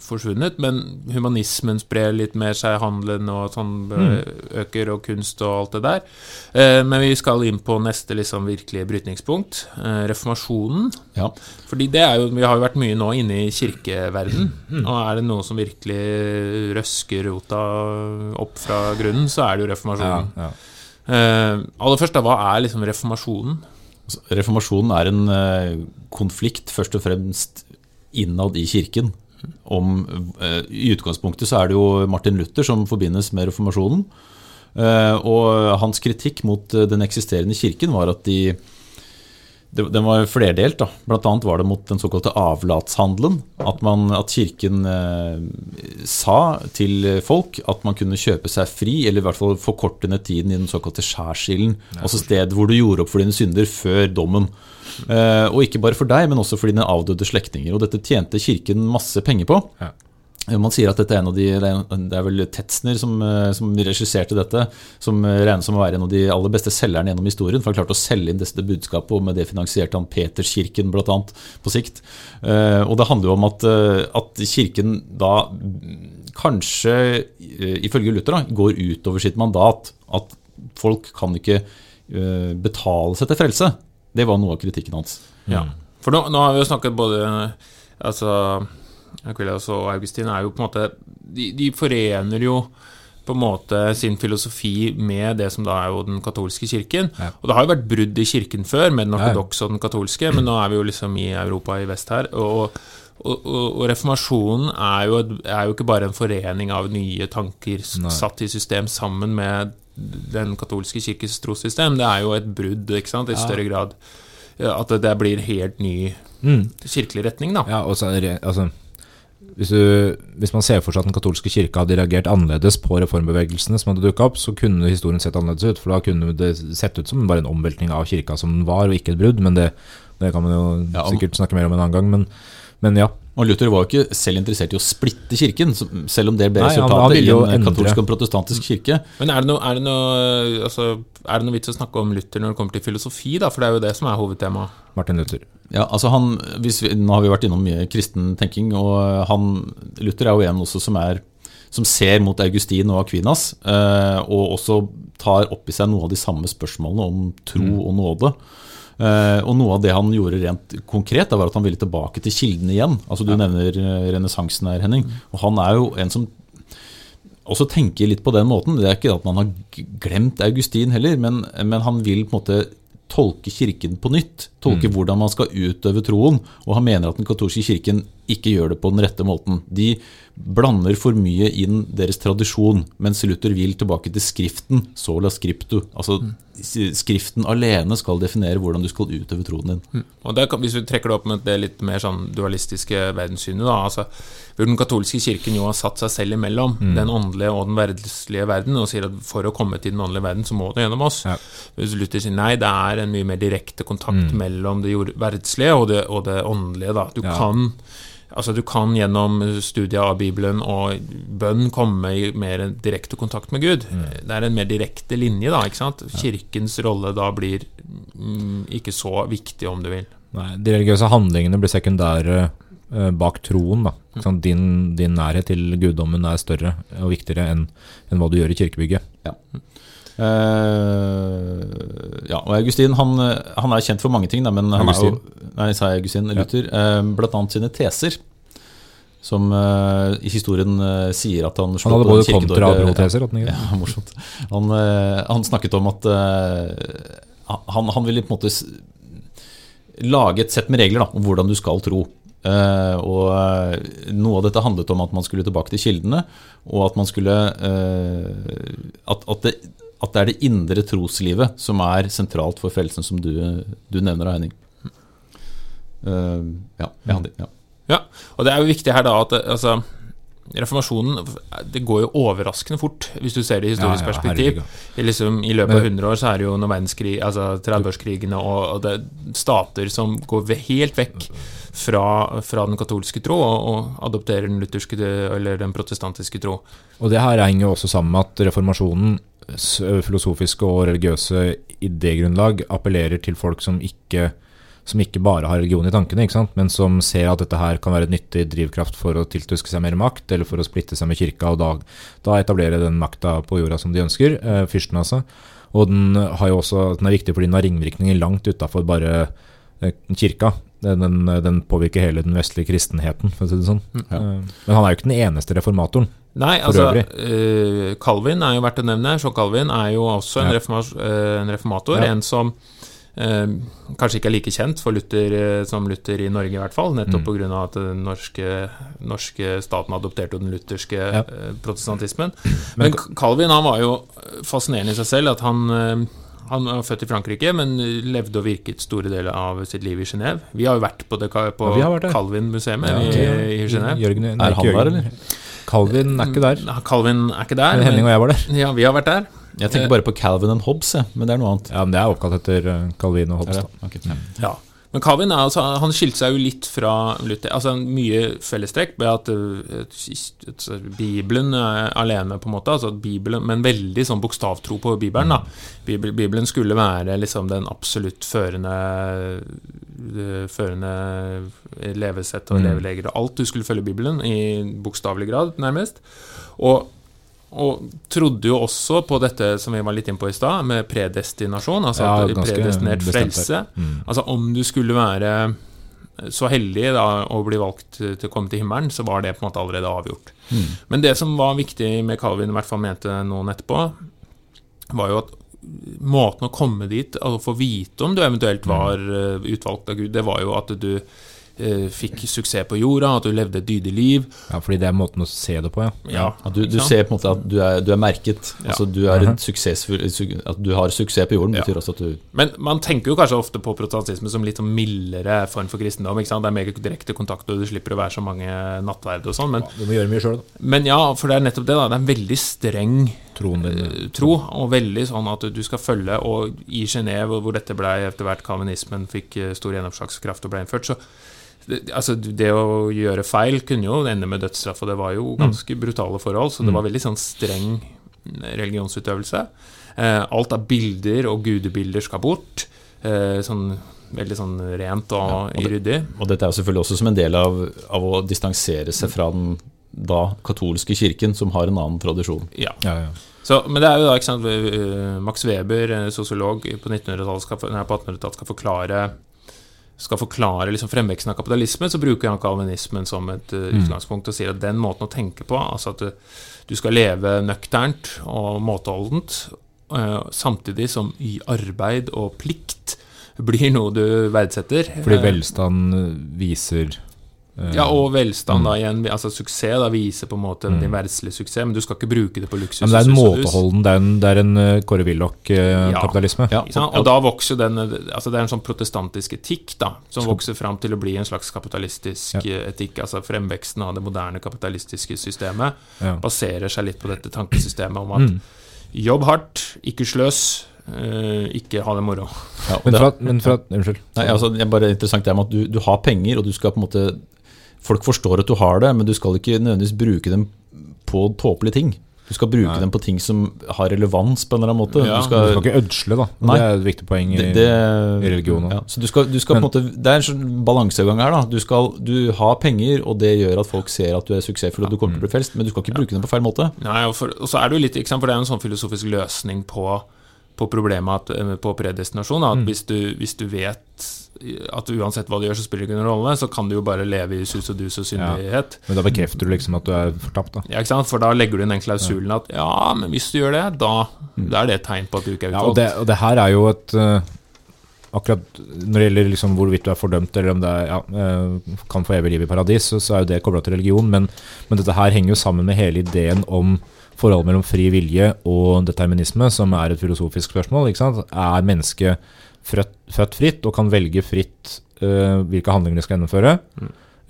forsvunnet, men humanismen sprer litt mer seg, handelen og sånn øker, og kunst og alt det der. Eh, men vi skal inn på neste liksom virkelige brytningspunkt, eh, reformasjonen. Ja. Fordi det er jo, Vi har jo vært mye nå inne i kirkeverden, og er det noe som virkelig røsker rota opp fra grunnen, så er det jo reformasjonen. ja. Eh, aller først, da, hva er liksom reformasjonen? Reformasjonen er en eh, konflikt først og fremst innad i kirken. Om, eh, I utgangspunktet så er det jo Martin Luther som forbindes med reformasjonen. Eh, og hans kritikk mot eh, den eksisterende kirken var at de Den var flerdelt. da. Blant annet var det mot den såkalte avlatshandelen. At, man, at kirken sa til folk at man kunne kjøpe seg fri, eller i hvert fall forkorte ned tiden i den såkalte skjærsilden. Altså sted hvor du gjorde opp for dine synder før dommen. Eh, og ikke bare for deg, men også for dine avdøde slektninger. Og dette tjente kirken masse penger på. Ja. Eh, Man sier at dette er en av de, det er, vel Tetzner som, eh, som regisserte dette, som regnes som å være en av de aller beste selgerne gjennom historien. For han klarte å selge inn dette budskapet, og med det finansierte han Peterskirken bl.a. på sikt. Og det handler jo om at, at kirken da mm, kanskje, ifølge Luther, da, går utover sitt mandat. At folk kan ikke betale seg til frelse. Det var noe av kritikken hans. Ja. For nå, nå har vi jo snakket både Altså Aquilas og Augustin er jo på en måte de, de forener jo på en måte sin filosofi med det som da er jo den katolske kirken. Ja. Og det har jo vært brudd i kirken før, med den ortodokse og den katolske, men nå er vi jo liksom i Europa i vest her. Og, og, og, og reformasjonen er jo, er jo ikke bare en forening av nye tanker Nei. satt i system sammen med den katolske kirkes trossystem. Det er jo et brudd, ikke sant, i større grad. At det blir helt ny Mm. kirkelig retning, da. Ja, og så er det, altså, hvis, du, hvis man ser for seg at den katolske kirke hadde reagert annerledes på reformbevegelsene som hadde dukka opp, så kunne historien sett annerledes ut. For da kunne det sett ut som bare en omveltning av kirka som den var, og ikke et brudd. Men det, det kan man jo Ja, om- sikkert snakke mer om en annen gang. Men, men ja. Og Luther var jo ikke selv interessert i å splitte kirken, selv om det ble Nei, resultatet i en endre. katolsk og protestantisk kirke. Men er det noe, er det noe, altså, er det noe vits å snakke om Luther når det kommer til filosofi, da? For det er jo det som er hovedtemaet. Martin Luther. Ja, altså han, hvis vi, Nå har vi vært innom mye kristen tenking, og han, Luther er jo en også som, er, som ser mot Augustin og Aquinas, eh, og også tar opp i seg noe av de samme spørsmålene om tro og nåde. Eh, og noe av det han gjorde rent konkret, var at han ville tilbake til kildene igjen. Altså Du nevner eh, renessansen her, Henning. Og han er jo en som også tenker litt på den måten. Det er ikke at man har glemt Augustin heller, men, men han vil på en måte tolke kirken på nytt. Tolke hvordan man skal utøve troen. Og han mener at den katolske kirken ikke gjør det på den rette måten. De blander for mye inn deres tradisjon, mens Luther vil tilbake til Skriften, sola scriptu. Altså Skriften alene skal definere hvordan du skal utøve troen din. Og det, Hvis vi trekker det opp med det litt mer sånn dualistiske verdenssynet, da, altså, hvor den katolske kirken jo har satt seg selv imellom den åndelige og den verdenslige verden, og sier at for å komme til den åndelige verden, så må det gjennom oss. Ja. Hvis Luther sier nei, det er en mye mer direkte kontakt mellom det verdslige og det, og det åndelige. Da. Du, Ja. kan, altså, du kan gjennom studiet av Bibelen og bønn komme i mer direkte kontakt med Gud. Det er en mer direkte linje, da. ikke sant? Kirkens rolle da blir mm, ikke så viktig, om du vil. Nei, de religiøse handlingene blir sekundære eh, bak troen. Da. Ikke? Din, din nærhet til guddommen er større og viktigere enn enn hva du gjør i kirkebygget. Eh, ja, og Augustin han, han er kjent for mange ting, da, men han er jo Nei, sa jeg Augustin? Luther. eh, blant annet sine teser. Som uh, i historien sier at han Han hadde både kontra-proteser. at han Ja, morsomt. Han, han snakket om at han, han ville på en måte lage et sett med regler da, om hvordan du skal tro. Uh, og Noe av dette handlet om at man skulle tilbake til kildene, og at man skulle uh, at, at, det, at det er det indre troslivet som er sentralt for frelsen, som du, du nevner, Henning. Uh, ja, ja, ja. Ja, og det er jo viktig her da at altså, reformasjonen det går jo overraskende fort, hvis du ser det i historisk perspektiv. I, liksom, I løpet av 100 år så er det jo noen verdenskrig, altså 30-årskrigene og, og det er stater som går helt vekk fra, fra den katolske tro og, og adopterer den lutherske eller den protestantiske tro. Og det her henger jo også sammen med at reformasjonens filosofiske og religiøse idégrunnlag appellerer til folk som ikke, som ikke bare har religion i tankene, men som ser at dette her kan være et nyttig drivkraft for å tiltuske seg mer makt, eller for å splitte seg med kirka, og da, da etablere den makta på jorda som de ønsker, eh, fyrsten altså. Og den, har jo også, den er viktig fordi den har ringvirkninger langt utafor bare kirka. Den, den, den påvirker hele den vestlige kristenheten, for å si det sånn. Ja. Men han er jo ikke den eneste reformatoren. Nei, For altså øvrig. eh, Calvin er jo verdt å nevne. Jean Calvin er jo også en, Ja. reforma uh, en reformator. Ja. En som uh, kanskje ikke er like kjent for Luther som Luther i Norge, i hvert fall. Nettopp Mm. pga. at den norske, norske staten adopterte den lutherske Ja. protestantismen. Men Calvin han var jo fascinerende i seg selv. at han... Han var født i Frankrike, men levde og virket store deler av sitt liv i Genéve. Vi har jo vært på, på. Calvin-museet Ja, i, i Genéve. Er han der, eller? Calvin er ikke der. Calvin er ikke der. Men Henning og jeg var der. Ja, vi har vært der. Jeg tenker bare på Calvin and Hobbes, men det er noe annet. Ja, men Det er oppkalt etter eh, Calvin og Hobbes. Ja, da. Ja. Men Calvin altså, han skilte seg jo litt fra Luther. Altså Mye fellestrekk med at et- et- Bibelen er alene, på en måte. Altså at Bibelen, men veldig sånn bokstavtro på Bibelen. da Bibelen skulle være liksom den absolutt førende det Førende levesett og Mm. levelegger og alt. Du skulle følge Bibelen i bokstavelig grad, nærmest. Og og trodde jo også på dette som vi var litt inne på i stad, med predestinasjon. Altså Ja, predestinert frelse. Mm. Altså om du skulle være så heldig da, å bli valgt til å komme til himmelen, så var det på en måte allerede avgjort. Mm. Men det som var viktig med Calvin, i hvert fall mente noen etterpå, var jo at måten å komme dit, altså få vite om du eventuelt var eh, utvalgt av Gud, det var jo at du fikk suksess på jorda, at du levde et dydig liv. Ja, fordi det er måten å se det på, ja. Ja, At du, du ser på en måte at du er, du er merket. Ja. Altså du er Mhm. en suksessfull At du har suksess på jorden, Ja. betyr også at du Men man tenker jo kanskje ofte på protestantisme som litt sånn mildere form for kristendom. ikke sant? Det er mer direkte kontakt, og du slipper å være så mange nattverd og sånn. Men, Du må gjøre mye sjøl, da. men ja, for det er nettopp det. da, Det er en veldig streng Troen din. eh, tro, og veldig sånn at du skal følge. Og i Genéve, hvor dette ble etter hvert kalvinismen fikk eh, stor gjennomslagskraft og ble innført, så det, altså, det å gjøre feil kunne jo ende med dødsstraff, og det var jo ganske brutale forhold, så det var veldig sånn streng religionsutøvelse. Eh, alt av bilder og gudebilder skal bort. Eh, sånn veldig sånn rent og, Ja, og det- ryddig. Og dette er jo selvfølgelig også som en del av, av å distansere seg fra den da katolske kirken, som har en annen tradisjon. Ja. Ja, ja. Så, men det er jo da, ikke sant, eh, Max Weber, sosiolog på 1900-tallet, skal, på 1800-tallet skal forklare skal forklare liksom fremveksten av kapitalismen, så bruker han kalvinismen som et uh, utgangspunkt og sier at den måten å tenke på, altså at du, du skal leve nøkternt og måteholdent, uh, samtidig som i arbeid og plikt blir noe du verdsetter. Fordi Eh, velstand viser Eh, Ja, og velstand, da igjen. Altså suksess da viser på en måte din verdslige suksess, men du skal ikke bruke det på luksus. Mm. men det er en måteholden, det er en, det er en eh, Kåre Willoch-kapitalisme. Ja, ja. Og da vokser den Altså det er en sånn protestantisk etikk da som vokser fram til å bli en slags kapitalistisk Ja. eh, etikk. Altså fremveksten av det moderne kapitalistiske systemet Ja. baserer seg litt på dette tankesystemet om at Mm. jobb hardt, ikke sløs, Uh, ikke ha det moro. Ja, Men fra, men fra Unnskyld. Nei, altså, det er bare interessant det med at du, du har penger, og du skal på en måte Folk forstår at du har det, men du skal ikke nødvendigvis bruke dem på tåpelige ting. Du skal bruke Nei. dem på ting som har relevans på en eller annen måte. Ja, du Du skal, skal ikke ødsle, da. Nei. Det er et viktig poeng. i- det, i religionen. Ja, så du skal, du skal på en måte, Det er en sånn balansegang her. da Du, skal, du har penger, og det gjør at folk ser at du er suksessfull og du kommer til å bli frelst, men du skal ikke bruke dem på feil måte. Nei, og, for, og så er det jo litt, ikke sant, for det er jo en sånn filosofisk løsning på, på problemet at, eh, på predestinasjon. Mm. At hvis, du, hvis du vet at uansett hva du gjør, så spiller det ikke noen rolle, så kan du jo bare leve i sus og dus og syndighet. Men da bekrefter du liksom at du er fortapt, da. Ja, ikke sant? For da legger du inn den klausulen at ja, men hvis du gjør det, da, da er det et tegn på at du ikke er Ja, og, utvalgt. det, og det her er jo et eh, Akkurat når det gjelder liksom hvorvidt du er fordømt eller om det er, ja, eh, kan få evig liv i paradis, så, så er jo det kobla til religion. Men, men dette her henger jo sammen med hele ideen om forholdet mellom fri vilje og determinisme, som er et filosofisk spørsmål. ikke sant? Er mennesket født, fritt og kan velge fritt uh, hvilke handlinger de skal gjennomføre?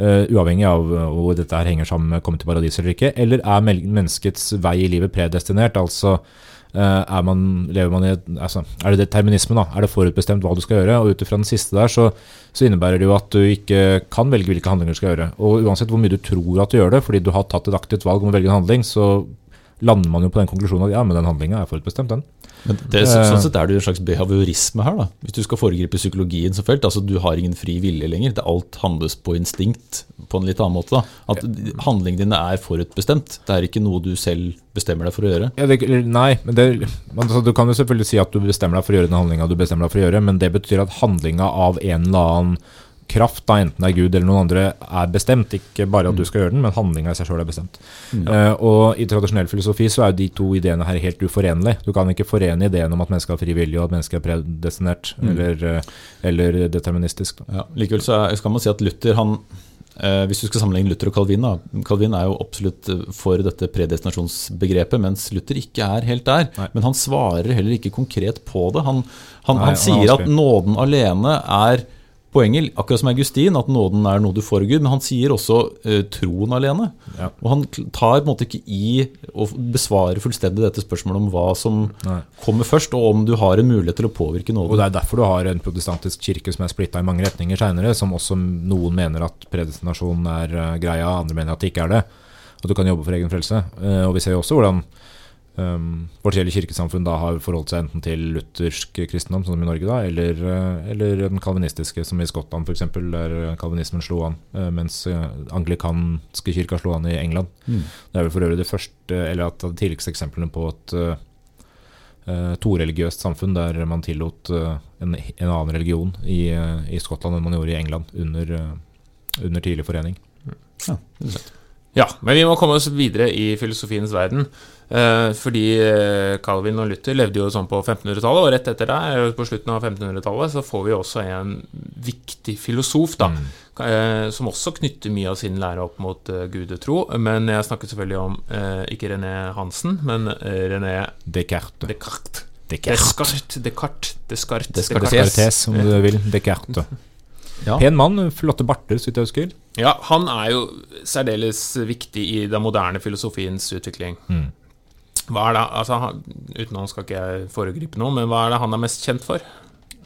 eh, uavhengig av uh, hvor dette her henger sammen med å komme til paradis eller ikke? Eller er menneskets vei i livet predestinert? Altså uh, er, man, lever man i altså, er det determinisme, da? Er det forutbestemt hva du skal gjøre? Og ut ifra den siste der, så, så innebærer det jo at du ikke kan velge hvilke handlinger du skal gjøre. Og uansett hvor mye du tror at du gjør det, fordi du har tatt et aktivt valg om å velge en handling, så lander man jo på den konklusjonen at ja, men den handlinga er forutbestemt, den. Men det, sånn sett er det jo en slags behaviorisme her, da. Hvis du skal foregripe psykologien som felt. altså Du har ingen fri vilje lenger. Det Alt handles på instinkt på en litt annen måte. da At handlingene dine er forutbestemt. Det er ikke noe du selv bestemmer deg for å gjøre. Ja, det, nei, men det, altså, Du kan jo selvfølgelig si at du bestemmer deg for å gjøre den handlinga du bestemmer deg for å gjøre, men det betyr at handlinga av en eller annen kraft, da, enten det er Gud eller noen andre, er bestemt. Ikke bare at du skal gjøre den, men handlinga i seg sjøl er bestemt. Eh, og I tradisjonell filosofi så er jo de to ideene her helt uforenlige. Du kan ikke forene ideen om at mennesket har fri vilje og at mennesket er predestinert eller, eh, eller deterministisk. Da. Ja, likevel så er, skal man si at Luther han eh, Hvis du skal sammenligne Luther og Calvin da, Calvin er jo absolutt for dette predestinasjonsbegrepet, mens Luther ikke er helt der. Nei. Men han svarer heller ikke konkret på det. Han, han, Nei, han han er sier at nåden alene er poenget, akkurat som Augustin, at nåden er noe du får Gud, men han sier også eh, troen alene. Ja. Og han tar på en måte ikke i å besvare fullstendig dette spørsmålet om hva som Nei. kommer først, og om du har en mulighet til å påvirke nåden. Og. Det er derfor du har en protestantisk kirke som er splitta i mange retninger seinere, som også noen mener at predestinasjon er eh, greia, andre mener at det ikke er det. At du kan jobbe for egen frelse. Eh, og vi ser jo også hvordan um, hele kirkesamfunn da har forholdt seg enten til luthersk kristendom, som i Norge, da, eller, eh, eller den kalvinistiske, som i Skottland f.eks., der kalvinismen slo an, eh, mens eh, anglikanske kirka slo an i England. Mm. Det er vel for øvrig det første, eller at de tidligste eksemplene på et uh, toreligiøst samfunn der man tillot uh, en, en annen religion i, uh, i Skottland enn man gjorde i England under, uh, under tidlig forening. Ja. Ja, men vi må komme oss videre i filosofiens verden. Eh, fordi eh, Calvin og Luther levde jo sånn på 1500-tallet, og rett etter det, på slutten av 1500-tallet, så får vi også en viktig filosof, da. mm. som også knytter mye av sin lære opp mot eh, gudetro. Men jeg snakker selvfølgelig om eh, ikke René Hansen, men eh, René Descartes. Descartes. Descartes. Descartes, Descartes, Descartes, Descartes. Descartes, om du vil. Descartes. Ja. Pen mann, flotte barter, så vidt jeg husker. Ja, han er jo særdeles viktig i den moderne filosofiens utvikling. Mm. Hva er det, altså, han, Uten han skal ikke jeg foregripe noe, men hva er det han er mest kjent for?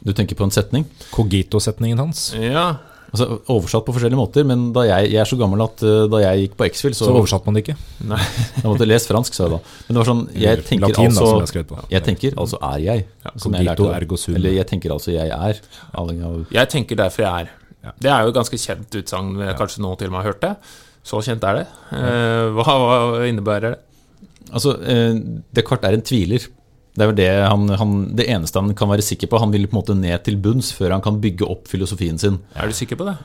Du tenker på en setning? Cogito-setningen hans. Ja, Altså, oversatt på forskjellige måter, men da jeg, jeg er så gammel at uh, da jeg gikk på X-Fill, så, Så oversatte man det ikke. nei, Jeg måtte lese fransk, sa jeg da. Men det var sånn Jeg tenker Latin, da, som jeg altså på. Jeg tenker altså er jeg. som Cogito ergo sum. Eller jeg tenker altså jeg er. Avhengig av Jeg tenker derfor jeg er. Ja. Det er jo et ganske kjent utsagn, kanskje noen til og med har hørt det. Så kjent er det. Uh, hva, hva innebærer det? Altså, eh, Descartes er en tviler. Det er vel det han, han Det eneste han kan være sikker på. Han vil på en måte ned til bunns før han kan bygge opp filosofien sin. Er du sikker på det?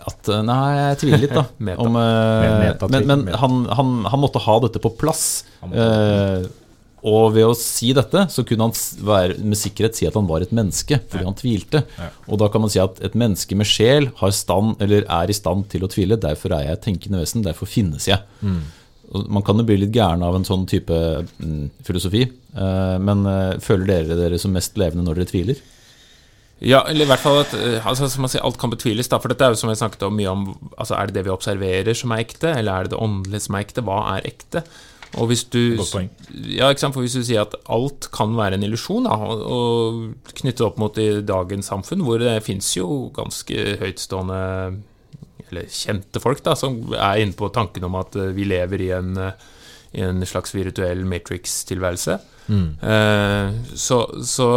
At, eh, nei, jeg tviler litt, da. Om, eh, men men han, han, han måtte ha dette på plass. Eh, Og ved å si dette, så kunne han være, med sikkerhet si at han var et menneske, fordi han tvilte. Og da kan man si at et menneske med sjel har stand, eller er i stand til å tvile. Derfor er jeg et tenkende vesen, derfor finnes jeg. Og man kan jo bli litt gæren av en sånn type mm, filosofi. eh, men eh, føler dere dere som mest levende når dere tviler? Ja, eller i hvert fall at eh, altså, som man sier, alt kan betviles. Da, for dette er jo som jeg snakket om mye om altså, Er det det vi observerer som er ekte, eller er det det åndelige som er ekte? Hva er ekte? Og hvis du Ja, ikke sant? For hvis du sier at alt kan være en illusjon, da, og, og knyttet opp mot i dagens samfunn, hvor det fins jo ganske høytstående eller kjente folk da, som er inne på tanken om at eh, vi lever i en, eh, i en slags virtuell Matrix-tilværelse. Eh, så, så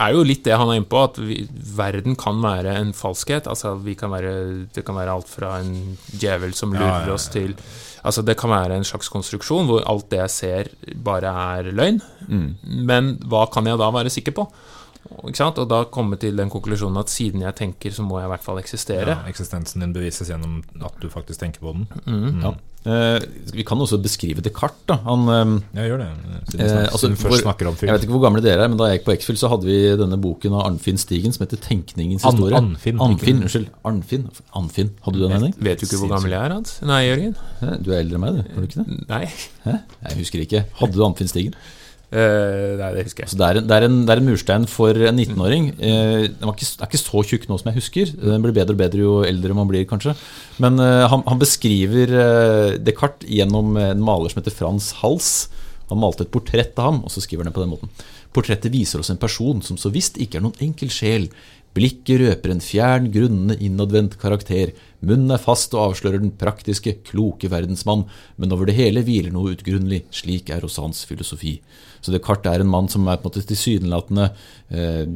er jo litt det han er inne på, at vi, verden kan være en falskhet. Altså, vi kan være, det kan være alt fra en djevel som lurer Ja, ja, ja. oss til Altså, det kan være en slags konstruksjon hvor alt det jeg ser, bare er løgn. Men hva kan jeg da være sikker på? Ikke sant? Og da komme til den konklusjonen at siden jeg tenker, så må jeg i hvert fall eksistere. Ja, eksistensen din bevises gjennom at du faktisk tenker på den. Ja. Eh, vi kan også beskrive Descartes. Da. Han, eh, Ja, gjør det. Siden, Eh, vi altså, først snakker om jeg vet ikke hvor gamle dere er, men da jeg gikk på X-Fill, så hadde vi denne boken av Arnfinn Stigen som heter 'Tenkningens An- historie'. Arnfinn, Anfinn, unnskyld. Arnfinn. Anfinn. Hadde du den, Henning? Vet du ikke hvor gammel jeg er, Hans? Nei, Jørgen? Du er eldre enn meg, du. Har du ikke det? Nei. Hæ? Jeg husker ikke. Hadde du Anfinn Stigen? Eh, nei, det husker jeg. Så det, er en, det, er en, det er en murstein for en 19-åring. Eh, den er ikke så tjukk nå som jeg husker. Den blir bedre og bedre jo eldre man blir, kanskje. Men eh, han, han beskriver Descartes gjennom en maler som heter Frans Hals. Han malte et portrett av ham, og så skriver han det på den måten. Portrettet viser oss en person som så visst ikke er noen enkel sjel. Blikket røper en fjern, grunnende, innadvendt karakter. Munnen er fast og avslører den praktiske, kloke verdensmann, men over det hele hviler noe utgrunnelig. Slik er også hans filosofi. Så Descartes er en mann som er på en måte tilsynelatende eh,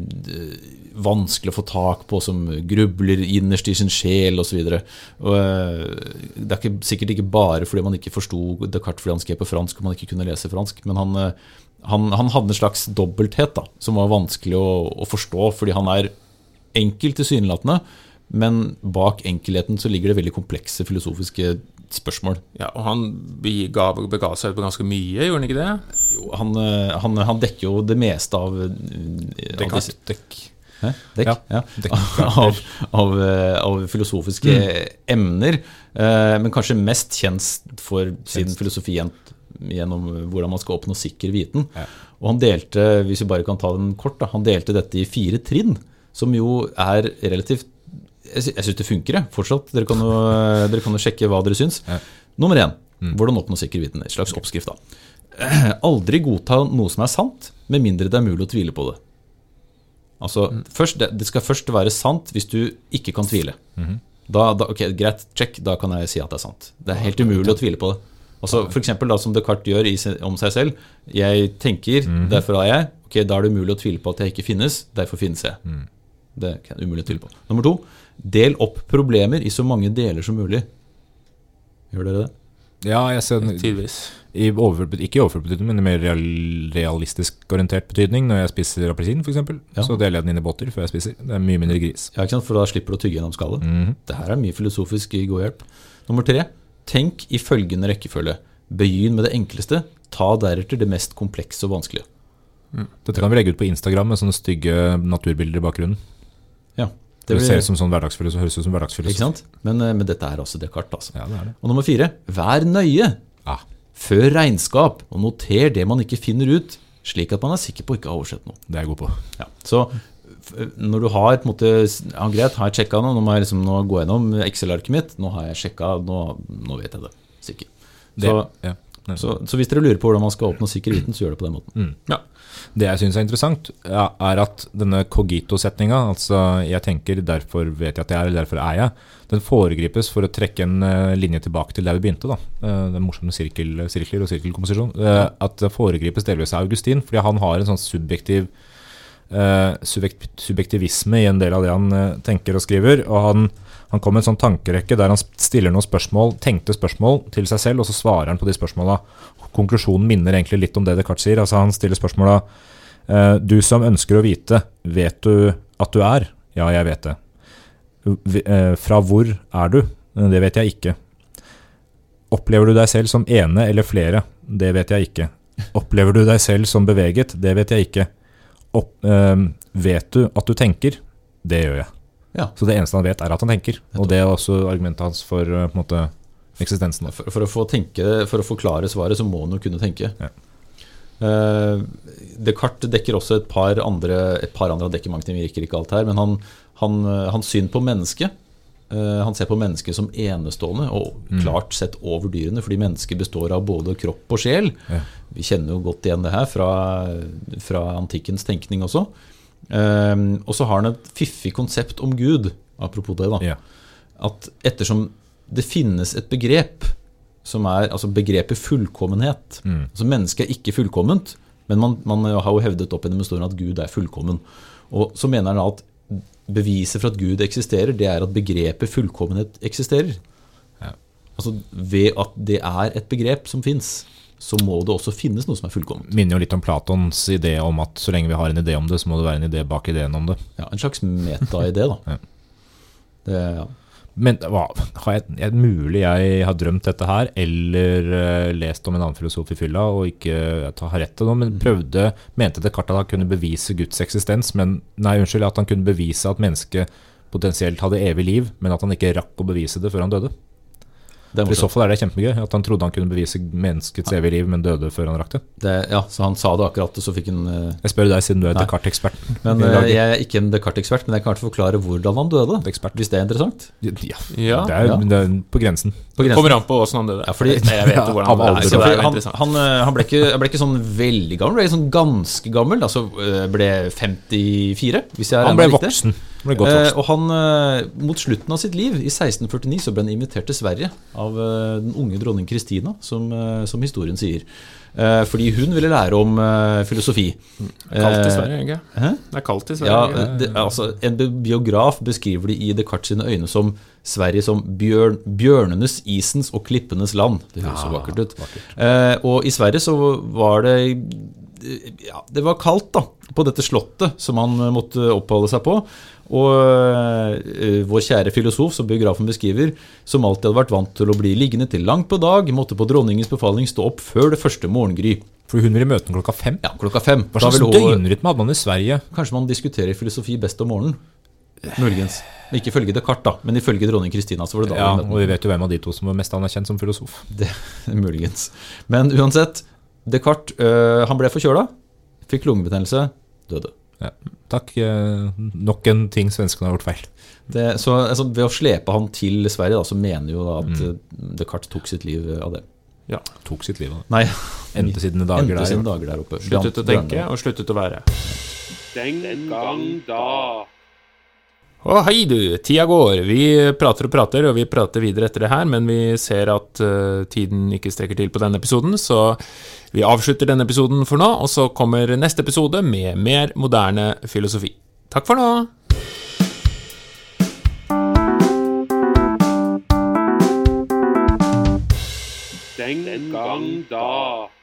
vanskelig å få tak på, som grubler innerst i sin sjel osv. Eh, det er ikke, sikkert ikke bare fordi man ikke forsto Descartes fordi han skrev på fransk og man ikke kunne lese fransk, men han, eh, han, han hadde en slags dobbelthet da, som var vanskelig å, å forstå, fordi han er enkel tilsynelatende, men bak enkelheten så ligger det veldig komplekse filosofiske spørsmål. Ja, og han bega, bega seg ut på ganske mye, gjorde han ikke det? Jo, han, eh, han, han dekker jo det meste av, eh, Descartes. Dekk. Hæ? Dekk? Ja, Ja. dekk. av, av, eh, av filosofiske emner. eh, Men kanskje mest kjent for sin filosofi gjennom hvordan man skal oppnå sikker viten. Ja. Og han delte, hvis vi bare kan ta den kort, da, han delte dette i fire trinn, som jo er relativt Jeg jeg syns det funker, jeg, fortsatt. Dere kan, jo, dere kan jo sjekke hva dere syns. Ja. Nummer én hvordan oppnå sikker viten. Et slags oppskrift, da. Aldri godta noe som er sant, med mindre det er mulig å tvile på det. Altså, først, det, skal først være sant hvis du ikke kan tvile. da, da, ok, Greit, check, da kan jeg si at det er sant. Det er helt umulig å tvile på det. Altså, for eksempel da, som Descartes gjør i, om seg selv. Jeg tenker, derfor er jeg. Ok, Da er det umulig å tvile på at jeg ikke finnes, derfor finnes jeg. Det er umulig å tvile på. Nummer to, del opp problemer i så mange deler som mulig. Gjør dere det? Ja, jeg ser Tidvis. ikke i overført betydning, men i mer realistisk orientert betydning. Når jeg spiser appelsin, f.eks., Ja. så deler jeg den inn i båter før jeg spiser. Det er mye mindre gris. Ja, ikke sant? For da slipper du å tygge gjennom skallet. Mhm. Det her er mye filosofisk god hjelp Nummer tre. Tenk i følgende rekkefølge. Begynn med det enkleste. Ta deretter det mest komplekse og vanskelige. Dette kan vi legge ut på Instagram med sånne stygge naturbilder i bakgrunnen. Ja, Det, blir- ser ut som sånn hverdagsfilosof, høres ut som Ikke sant? Men, eh, men dette er altså Descartes. Altså. Ja, det er det. Og nummer fire. Vær nøye. Ah, Før regnskap, og noter det man ikke finner ut, slik at man er sikker på å ikke ha oversett noe. det er jeg god på. Ja. Så når du har på en måte Ja, greit, har jeg sjekka nå, nå må jeg liksom nå gå gjennom Excel-arket mitt. Nå har jeg sjekka, nå, nå vet jeg det. Sikkert. Det, ja. Så, så hvis dere lurer på hvordan man skal oppnå sikker viten, så gjør det på den måten. Ja. Det jeg syns er interessant, er at denne cogito-setninga, altså 'jeg tenker, derfor vet jeg at jeg er, eller derfor er jeg', den foregripes for å trekke en eh, linje tilbake til der vi begynte. da. Den det er morsomt med sirkel, sirkler og sirkelkomposisjon. Eh, at det foregripes delvis av Augustin, fordi han har en sånn subjektiv eh, subjektivisme i en del av det han eh, tenker og skriver. og han han kom med en sånn tankerekke der han stiller noen spørsmål, tenkte spørsmål til seg selv, og så svarer han på de spørsmåla. Konklusjonen minner egentlig litt om det Descartes sier. altså Han stiller spørsmåla eh, Du som ønsker å vite, vet du at du er? Ja, jeg vet det. Eh, Fra hvor er du? Det vet jeg ikke. Opplever du deg selv som ene eller flere? Det vet jeg ikke. Opplever du deg selv som beveget? Det vet jeg ikke. Opp, øh, vet du at du tenker? Det gjør jeg. Ja. Så det eneste han vet, er at han tenker. Og det er også argumentet hans for eh, måte, eksistensen. For, for, å få tenke, for å forklare svaret, så må han jo kunne tenke. Ja. Uh, Descartes dekker også et par andre Et par andre, dekker mange ting, vi rekker ikke alt her. Men han, han, eh, hans syn på mennesket uh, Han ser på mennesket som enestående og klart sett over dyrene, fordi mennesket består av både kropp og sjel. Ja. Vi kjenner jo godt igjen det her fra, fra antikkens tenkning også. Eh, og så har han et fiffig konsept om Gud, apropos det. da Ja. at ettersom det finnes et begrep som er altså begrepet fullkommenhet Mm. altså Mennesket er ikke fullkomment, men man, man har jo hevdet opp gjennom historien at Gud er fullkommen. Og så mener han at beviset for at Gud eksisterer, det er at begrepet fullkommenhet eksisterer. Ja. Altså Ved at det er et begrep som fins, så må det også finnes noe som er fullkomment. Minner jo litt om Platons idé om at så lenge vi har en idé om det, så må det være en idé bak ideen om det. Ja, En slags meta-idé, da. Ja. Det, ja. Men hva, har jeg, er det mulig jeg har drømt dette her, eller uh, lest om en annen filosof i fylla og ikke jeg tar- har rett til noe, men prøvde, mente Descartes at han kunne bevise Guds eksistens, men nei, unnskyld, at han kunne bevise at mennesket potensielt hadde evig liv, men at han ikke rakk å bevise det før han døde. Det er I så fall er det kjempegøy, at han trodde han kunne bevise menneskets evige liv, men døde før han rakk det. Det, ja, så han sa det akkurat, og så fikk han uh, Jeg spør deg, siden du er Nei. Descartes-eksperten. Men eh, jeg er ikke en Descartes-ekspert, men jeg kan i forklare hvordan han døde. Ekspert. Hvis det er interessant. Ja, Ja. det, er, Ja. det er på grensen. Kommer an på åssen han døde. Ja, fordi- jeg vet ja, hvordan han så det er han, han, eh, han ble, ikke, han ble ikke sånn veldig gammel, ble sånn ganske gammel. Altså ble 54, hvis jeg Han ble regner riktig. voksen. Han ble godt Eh, voksen. og han, mot slutten av sitt liv, i 1649, så ble han invitert til Sverige av den unge dronning Kristina, som, som historien sier. Eh, fordi hun ville lære om eh, filosofi. Kaldt i Eh, Sverige, ikke Hæ? Det er kaldt i Sverige. Ja, det, altså, En biograf beskriver det i Descartes sine øyne som Sverige som bjørn, bjørnenes, isens og klippenes land. Det høres så vakkert ut. Eh, og i Sverige så var det ja, Det var kaldt da, på dette slottet som han eh, måtte oppholde seg på. Og uh, vår kjære filosof, som biografen beskriver, som alltid hadde vært vant til å bli liggende til langt på dag, måtte på dronningens befaling stå opp før det første morgengry. For hun ville møte den klokka fem. Ja, klokka fem. Hva slags døgnrytme hadde man i Sverige? Kanskje man diskuterer filosofi best om morgenen. Muligens. Ikke ifølge Descartes, da, men ifølge dronning Kristina. så var det da Ja, og vi vet jo hvem av de to som var mest anerkjent som filosof. Det, muligens. Men uansett, Descartes øh, han ble forkjøla, fikk lungebetennelse, døde. Ja. Takk. eh, Nok en ting svenskene har gjort feil. Det, så altså, Ved å slepe han til Sverige, da, så mener jo da at mm. Descartes tok sitt liv av det. Ja. Tok sitt liv av det. Nei, Endte sine dager endte der. sine dager der oppe. Sluttet å tenke og sluttet å være. Den gang da. Å, hei du, tida går. Vi prater og prater, og vi prater videre etter det her, men vi ser at uh, tiden ikke strekker til på denne episoden, så vi avslutter denne episoden for nå, og så kommer neste episode med mer moderne filosofi. Takk for nå! Den gang da.